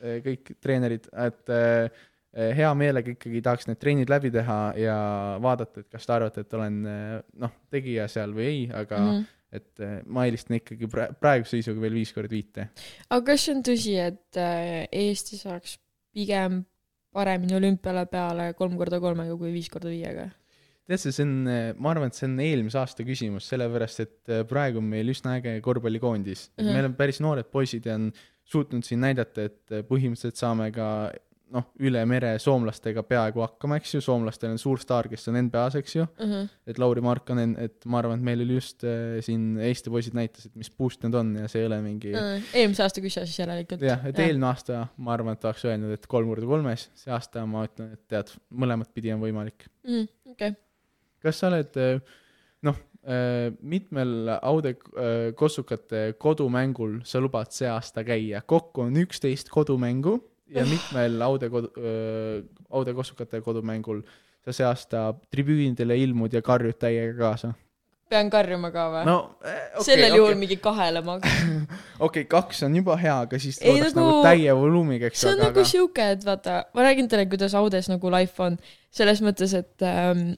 kõik treenerid, et eh, hea meelega ikkagi tahaks need trennid läbi teha ja vaadata, et kas te arvate, et olen eh, noh, tegija seal või ei, aga mm. -hmm. et eh, ma eelistan ikkagi pra- praeguse seisuga veel viis korda viite. aga kas see on tõsi, et Eesti saaks pigem paremini olümpiale peale kolm korda kolmega kui viis korda viiega? tead sa, see on, ma arvan, et see on eelmise aasta küsimus, sellepärast et praegu on meil üsna äge korvpallikoondis mm. Mhm. -hmm. meil on päris noored poisid ja on suutnud siin näidata, et põhimõtteliselt saame ka noh, üle mere soomlastega peaaegu hakkama, eks ju, soomlastel on suur staar, kes on NBA-s, eks ju, et Lauri Markkanen, et ma arvan, et meil oli just äh, siin Eesti poisid näitasid, mis boost nad on ja see ei ole mingi eelmise aasta küsija siis järelikult. jah, et eelmine aasta ma arvan, et oleks öelnud, et kolm korda kolmes, see aasta ma ütlen, et tead, mõlemat pidi on võimalik. mm,. okei okay., kas sa oled äh, noh, mitmel Aude äh, Kossukate kodumängul sa lubad see aasta käia, kokku on üksteist kodumängu ja mitmel Aude kodu, Aude Kossukate kodumängul sa see aasta tribüünidele ilmud ja karjud täiega kaasa? pean karjuma ka või? no eh, okei, sellel juhul okei, mingi kahele maks. (laughs) okei, kaks on juba hea, aga siis Ei, oodaks nagu- nagu täie volüümiga, eks see on aga nagu sihuke, et vaata, ma räägin teile, kuidas Audes nagu life on. selles mõttes, et ähm,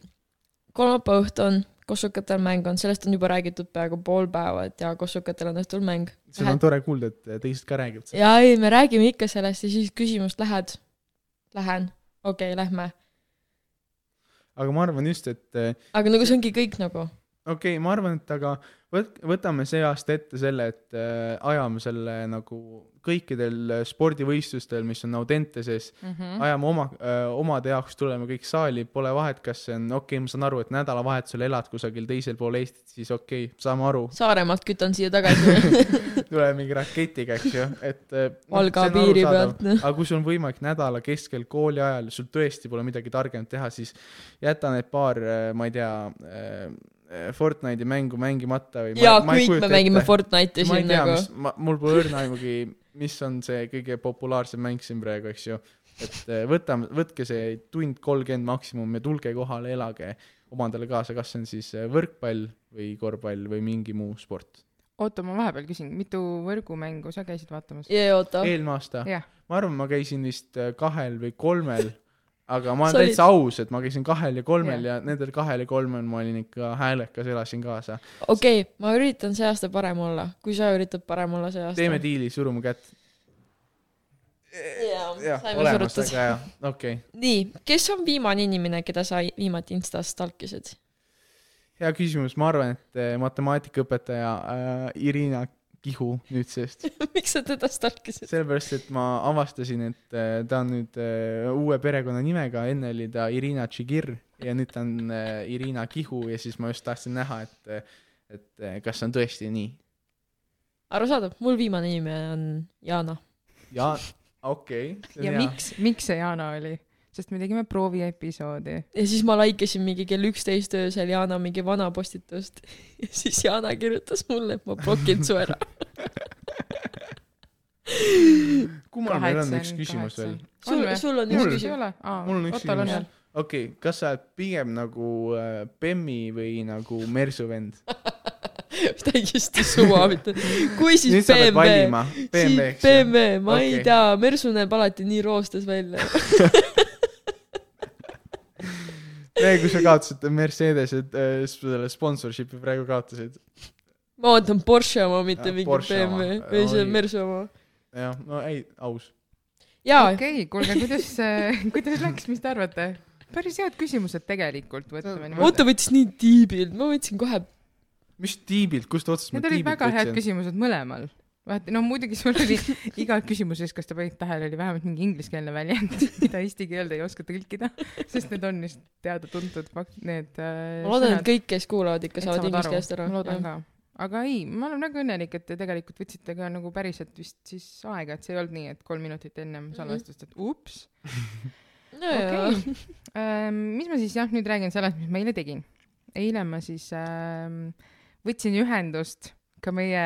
kolmapäeva õhtu on, kossukatel mäng on, sellest on juba räägitud peaaegu pool päeva, et ja kossukatel on õhtul mäng. seda on tore kuulda, et teised ka räägivad seda. ja ei, me räägime ikka sellest ja siis küsimust lähed, lähen, okei okay,, lähme. aga ma arvan just, et aga nagu see ongi kõik nagu. okei okay,, ma arvan, et aga võt-, võtame see aasta ette selle, et äh, ajame selle nagu kõikidel äh, spordivõistlustel, mis on Audenteses mm. -hmm. ajame oma äh,, omade jaoks tuleme kõik saali, pole vahet, kas see on, okei okay,, ma saan aru, et nädalavahetusel elad kusagil teisel pool Eestit, siis okei okay,, saame aru, Saaremaalt kütan siia tagasi. (laughs) tuleme mingi raketiga, eks ju, et äh, Valga piiri pealt. aga kui sul on võimalik nädala keskel kooli ajal, sul tõesti pole midagi targemat teha, siis jäta need paar, ma ei tea, Fortnite'i mängu mängimata või ja ma, ma ei kõik me mängime. Fortnite'i ma ei siin tea, nagu mis, ma, mul pole õrna aimugi, mis on see kõige populaarsem mäng siin praegu, eks ju. et eh, võtame, võtke see tund kolmkümmend maksimum ja tulge kohale, elage omadele kaasa, kas see on siis eh, võrkpall või korvpall või mingi muu sport. oota, ma vahepeal küsin, mitu võrgumängu sa käisid vaatamas? eelmine aasta, jah, ma arvan, ma käisin vist eh, kahel või kolmel, aga ma olen olid- täitsa aus, et ma käisin kahel ja kolmel ja nendel kahel ja kolmel ma olin ikka häälekas, elasin kaasa. okei okay,, ma üritan see aasta parem olla, kui sa üritad parem olla see aasta. teeme diili, surume kätt. jaa, jah, olemas, väga hea, okei okay.. nii, kes on viimane inimene, keda sa viimati Instas stalkisid? hea küsimus, ma arvan, et eh, matemaatikaõpetaja äh, Irina Kihu nüüdsest, (laughs) miks sa teda stalkisid? sellepärast et ma avastasin, et äh, ta on nüüd äh, uue perekonnanimega, enne oli ta Irina Tšigir ja nüüd ta on äh, Irina Kihu ja siis ma just tahtsin näha, et, et kas see on tõesti nii. arusaadav, mul viimane nimi on Jana. ja okei okay,, ja miks, miks see Jana oli? Sest me tegime prooviepisoodi. ja siis ma laikasin mingi kell üksteist öösel Jana mingi vana postitust (laughs) ja siis Jana kirjutas mulle, et ma blokin su ära. (laughs) kummal meil on üks küsimus veel?? sul, sul on üks Mul- ei küsimus. Mul on üks küsimus. okei okay,, kas sa oled pigem nagu äh, Bemmi või nagu Mersu vend? täiesti suva, mitte. kui siis nüüd BMW, siis. BMW, ma okay. ei tea, Mersu näeb alati nii roostes välja. (laughs) praegu kui sa kaotasid Mercedese äh, selle sponsorship'i praegu kaotasid. ma ootan Porsche oma, mitte mingi Porsche oma. BMW või see. Mersu oma. jah, no ei, aus. okei, kuulge, kuidas, (laughs) kuidas läks, mis te arvate? päris head küsimused tegelikult, võtame niimoodi. oota võttis nii tiibilt, ma võtsin kohe, mis tiibilt, kust otsast ma Need olid tiibilt väga head võtsin? küsimused mõlemal. vaata, no muidugi sul oli (laughs) iga küsimuses, kas te panite tähele, oli vähemalt mingi ingliskeelne väljend, (laughs) mida eesti keelde ei oska tõlkida, sest need on lihtsalt teada-tuntud fakt, need äh, ma loodan, et kõik, kes kuulavad ikka saavad saavad inglise keelest ära ma. loodan ka. aga ei, ma olen väga õnnelik, et te tegelikult võtsite ka nagu päriselt vist siis aega, et see ei olnud nii, et kolm minutit ennem salvestust, et ups. (laughs) okei, mis ma siis jah, nüüd räägin sellest, mis ma eile tegin. eile ma siis ähm, võtsin ühendust ka meie,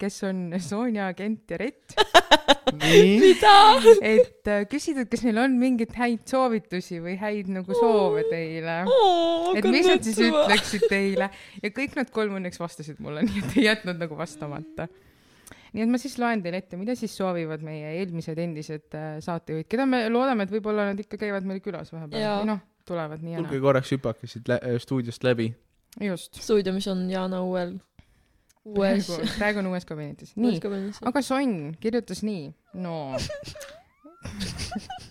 kes on (laughs) Sonja, Kent ja Rett, mida? et äh, küsida, et kas neil on mingeid häid soovitusi või häid nagu soove teile. et mis nad siis? ütleksid teile ja kõik nad kolm õnneks vastasid mulle, (laughs) nii et ei jätnud nagu vastamata. nii et ma siis loen teile ette, mida siis soovivad meie eelmised endised äh, saatejuhid, keda me loodame, et võib-olla nad ikka käivad meil külas vahepeal või noh, tulevad nii ja tulge naa. korraks hüpake siit lä- äh, stuudiost läbi. just. stuudio, mis on Jana uuel, uues praegu, on uues kabinetis. nii, aga Sonn kirjutas nii, no (laughs)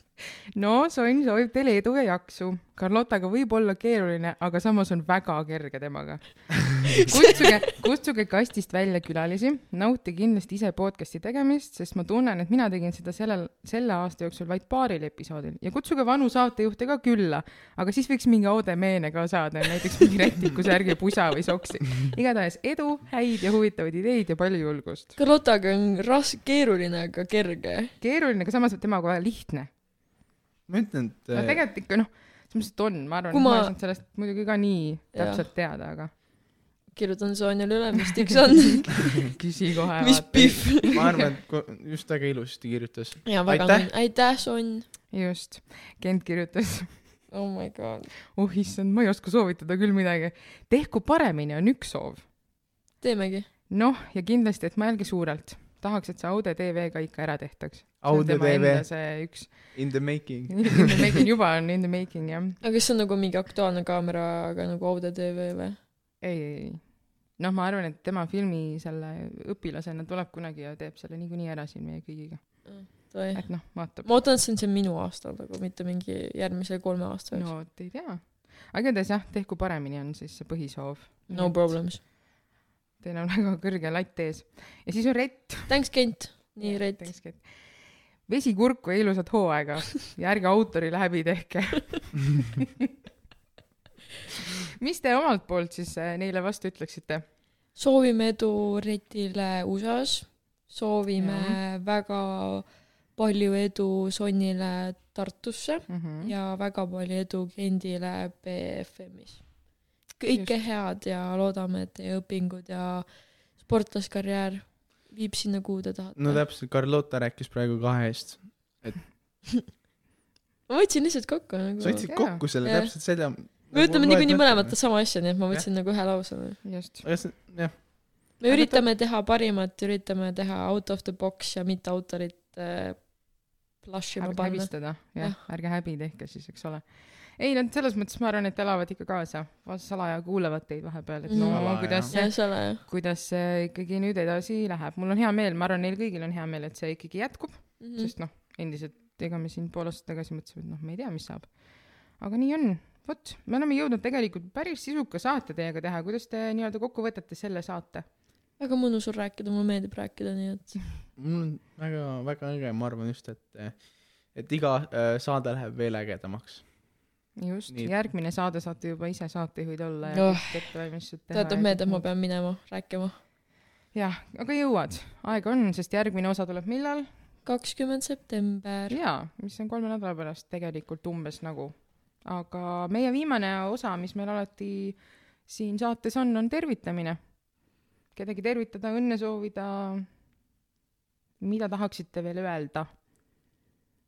no Sonn soovib teile edu ja jaksu. Carlotaga võib olla keeruline, aga samas on väga kerge temaga. (laughs) kutsuge, kutsuge kastist välja külalisi, nautige kindlasti ise podcast'i tegemist, sest ma tunnen, et mina tegin seda sellel, selle aasta jooksul vaid paaril episoodil ja kutsuge vanu saatejuhte ka külla, aga siis võiks mingi Aude Meene ka saada, näiteks mingi rätikusärgi, pusa või soksi. igatahes edu, häid ja huvitavaid ideid ja palju julgust. Carlotaga on raske, keeruline, aga kerge. keeruline, aga samas temaga väga lihtne. Ma ütlen, et no äh, tegelikult ikka noh, selles mõttes, et on, ma arvan, ma ma- ei saanud sellest muidugi ka nii täpselt teada, aga kirjutan Sonjale üle, mis tiks on, küsi kohe. mis pihv. ma arvan, et just väga ilusti kirjutas. ja väga Aitäh. aitäh, Sonn. just, Kent kirjutas. oh my god. oh issand, ma ei oska soovitada küll midagi. tehku paremini on üks soov. teemegi. noh, ja kindlasti, et mõelge suurelt. tahaks, et see Aude TV ka ikka ära tehtaks. Aude TV see üks, in the making. in the making, juba on in the making jah. aga kas see on nagu mingi Aktuaalne kaameraga nagu Aude tv või? ei, ei, ei. noh, ma arvan, et tema filmi selle õpilasena tuleb kunagi ja teeb selle niikuinii ära siin meie kõigiga. või? et noh, vaatab. ma ootan, et see on see minu aasta nagu, mitte mingi järgmise kolme aasta jooksul no vot ei tea. aga igatahes jah, tehku paremini on siis see põhisoov. no. problems. Teil on (laughs) väga kõrge latt ees. ja siis on Rett. Thanks, Kent. nii, Reit. Vesi kurku ja ilusat hooaega (laughs) ja ärge autorile häbi tehke. (laughs) mis te omalt poolt siis äh, neile vastu ütleksite? soovime edu Retile USA-s, soovime Jah. väga palju edu Sonnile Tartusse Mm -hmm. ja väga palju edu Kendile BFM-is. kõike head ja loodame, et teie õpingud ja sportlaskarjäär viib sinna, kuhu te tahate no täpselt, Carlota rääkis praegu kahest. (laughs) ma võtsin lihtsalt kokku nagu sa võtsid kokku selle Jah. täpselt selle. me ütleme niikuinii mõlemat sama asja, nii et ma võtsin nagu ühe lause. just. jah, me üritame teha parimat, üritame teha out of the box ja mitte autorit äh, plush'i ma ärge panna. häbistada, jah Jah., ärge häbi tehke siis, eks ole. ei, nad selles mõttes ma arvan, et elavad ikka kaasa, salaja kuulavad teid vahepeal, et no Salaja. kuidas see kuidas see ikkagi nüüd edasi läheb, mul on hea meel, ma arvan, neil kõigil on hea meel, et see ikkagi jätkub Mhm. mm., sest noh, endiselt ega me siin pool aastat tagasi mõtlesime, et noh, me ei tea, mis saab. aga nii on, vot, me oleme jõudnud tegelikult päris sisuka saate teiega teha, kuidas te nii-öelda kokku võtate selle saate? väga mõnus on rääkida, mulle meeldib rääkida, nii et mul on väga, väga äge, ma arvan just, et, et iga äh, saade läheb veel ägedamaks. just, Nii. järgmine saade saate juba ise saatejuhid olla ja Oh. ettevalmistused teha. tuletab meelde, et ma pean minema rääkima. jah, aga jõuad, aega on, sest järgmine osa tuleb millal? kakskümmend september. jaa, mis on kolme nädala pärast tegelikult umbes nagu. aga meie viimane osa, mis meil alati siin saates on, on tervitamine. kedagi tervitada, õnne soovida. mida tahaksite veel öelda?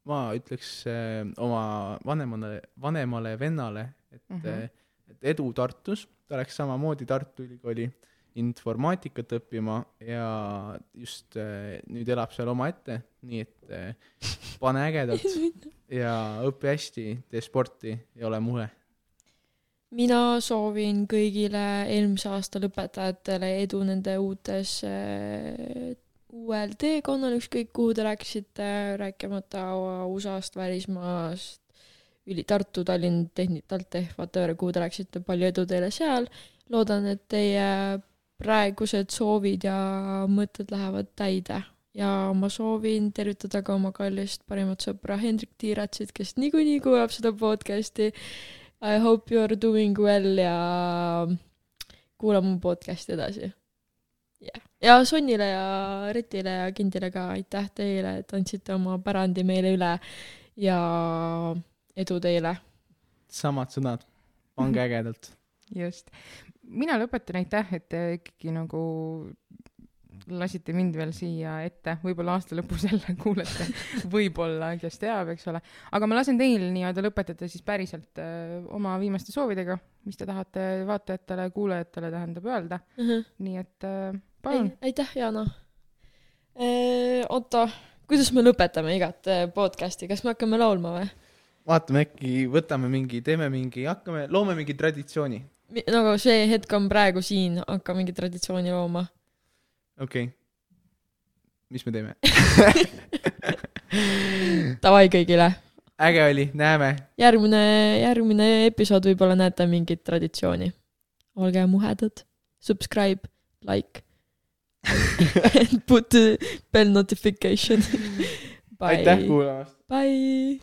Ma ütleks äh, oma vanemale, vanemale vennale, et mm. -hmm. et edu Tartus, ta läks samamoodi Tartu Ülikooli informaatikat õppima ja just äh, nüüd elab seal omaette, nii et äh, pane ägedalt (laughs) ja õpi hästi, tee sporti ja ole muhe. mina soovin kõigile eelmise aasta lõpetajatele edu nende uutes äh, uuel teekonnal, ükskõik kuhu te läksite, rääkimata USA-st, välismaast, üli-, Tartu, Tallinn, Tehni-, TalTech, whatever, kuhu te läksite, palju edu teile seal. loodan, et teie praegused soovid ja mõtted lähevad täide. Ja ma soovin tervitada ka oma kallist parimat sõpra Hendrik Tiiratsit, kes niikuinii kuulab seda podcast'i. I hope you are doing well ja kuula mu podcast'i edasi yeah.. ja Sonnile ja Retile ja Kindile ka aitäh teile, et andsite oma pärandi meile üle ja edu teile. samad sõnad, pange ägedalt. (laughs) just. mina lõpetan, aitäh, et te ikkagi nagu lasite mind veel siia ette, võib-olla aasta lõpus jälle (laughs) kuulete, võib-olla, kes teab, eks ole. aga ma lasen teil nii-öelda lõpetada siis päriselt öö, oma viimaste soovidega, mis te tahate vaatajatele, kuulajatele tähendab öelda, nii et öö, palun. aitäh, Jana. oota, kuidas me lõpetame igat äh, podcast'i, kas me hakkame laulma või? vaatame äkki, võtame mingi, teeme mingi, hakkame, loome mingi traditsiooni. nagu see hetk on praegu siin, hakka mingit traditsiooni looma. okei okay.. mis me teeme? (laughs) Davai kõigile. äge oli, näeme. järgmine, järgmine episood võib-olla näete mingit traditsiooni. olge muhedad, subscribe, like and (laughs) put the bell notification. aitäh kuulamast. Bye.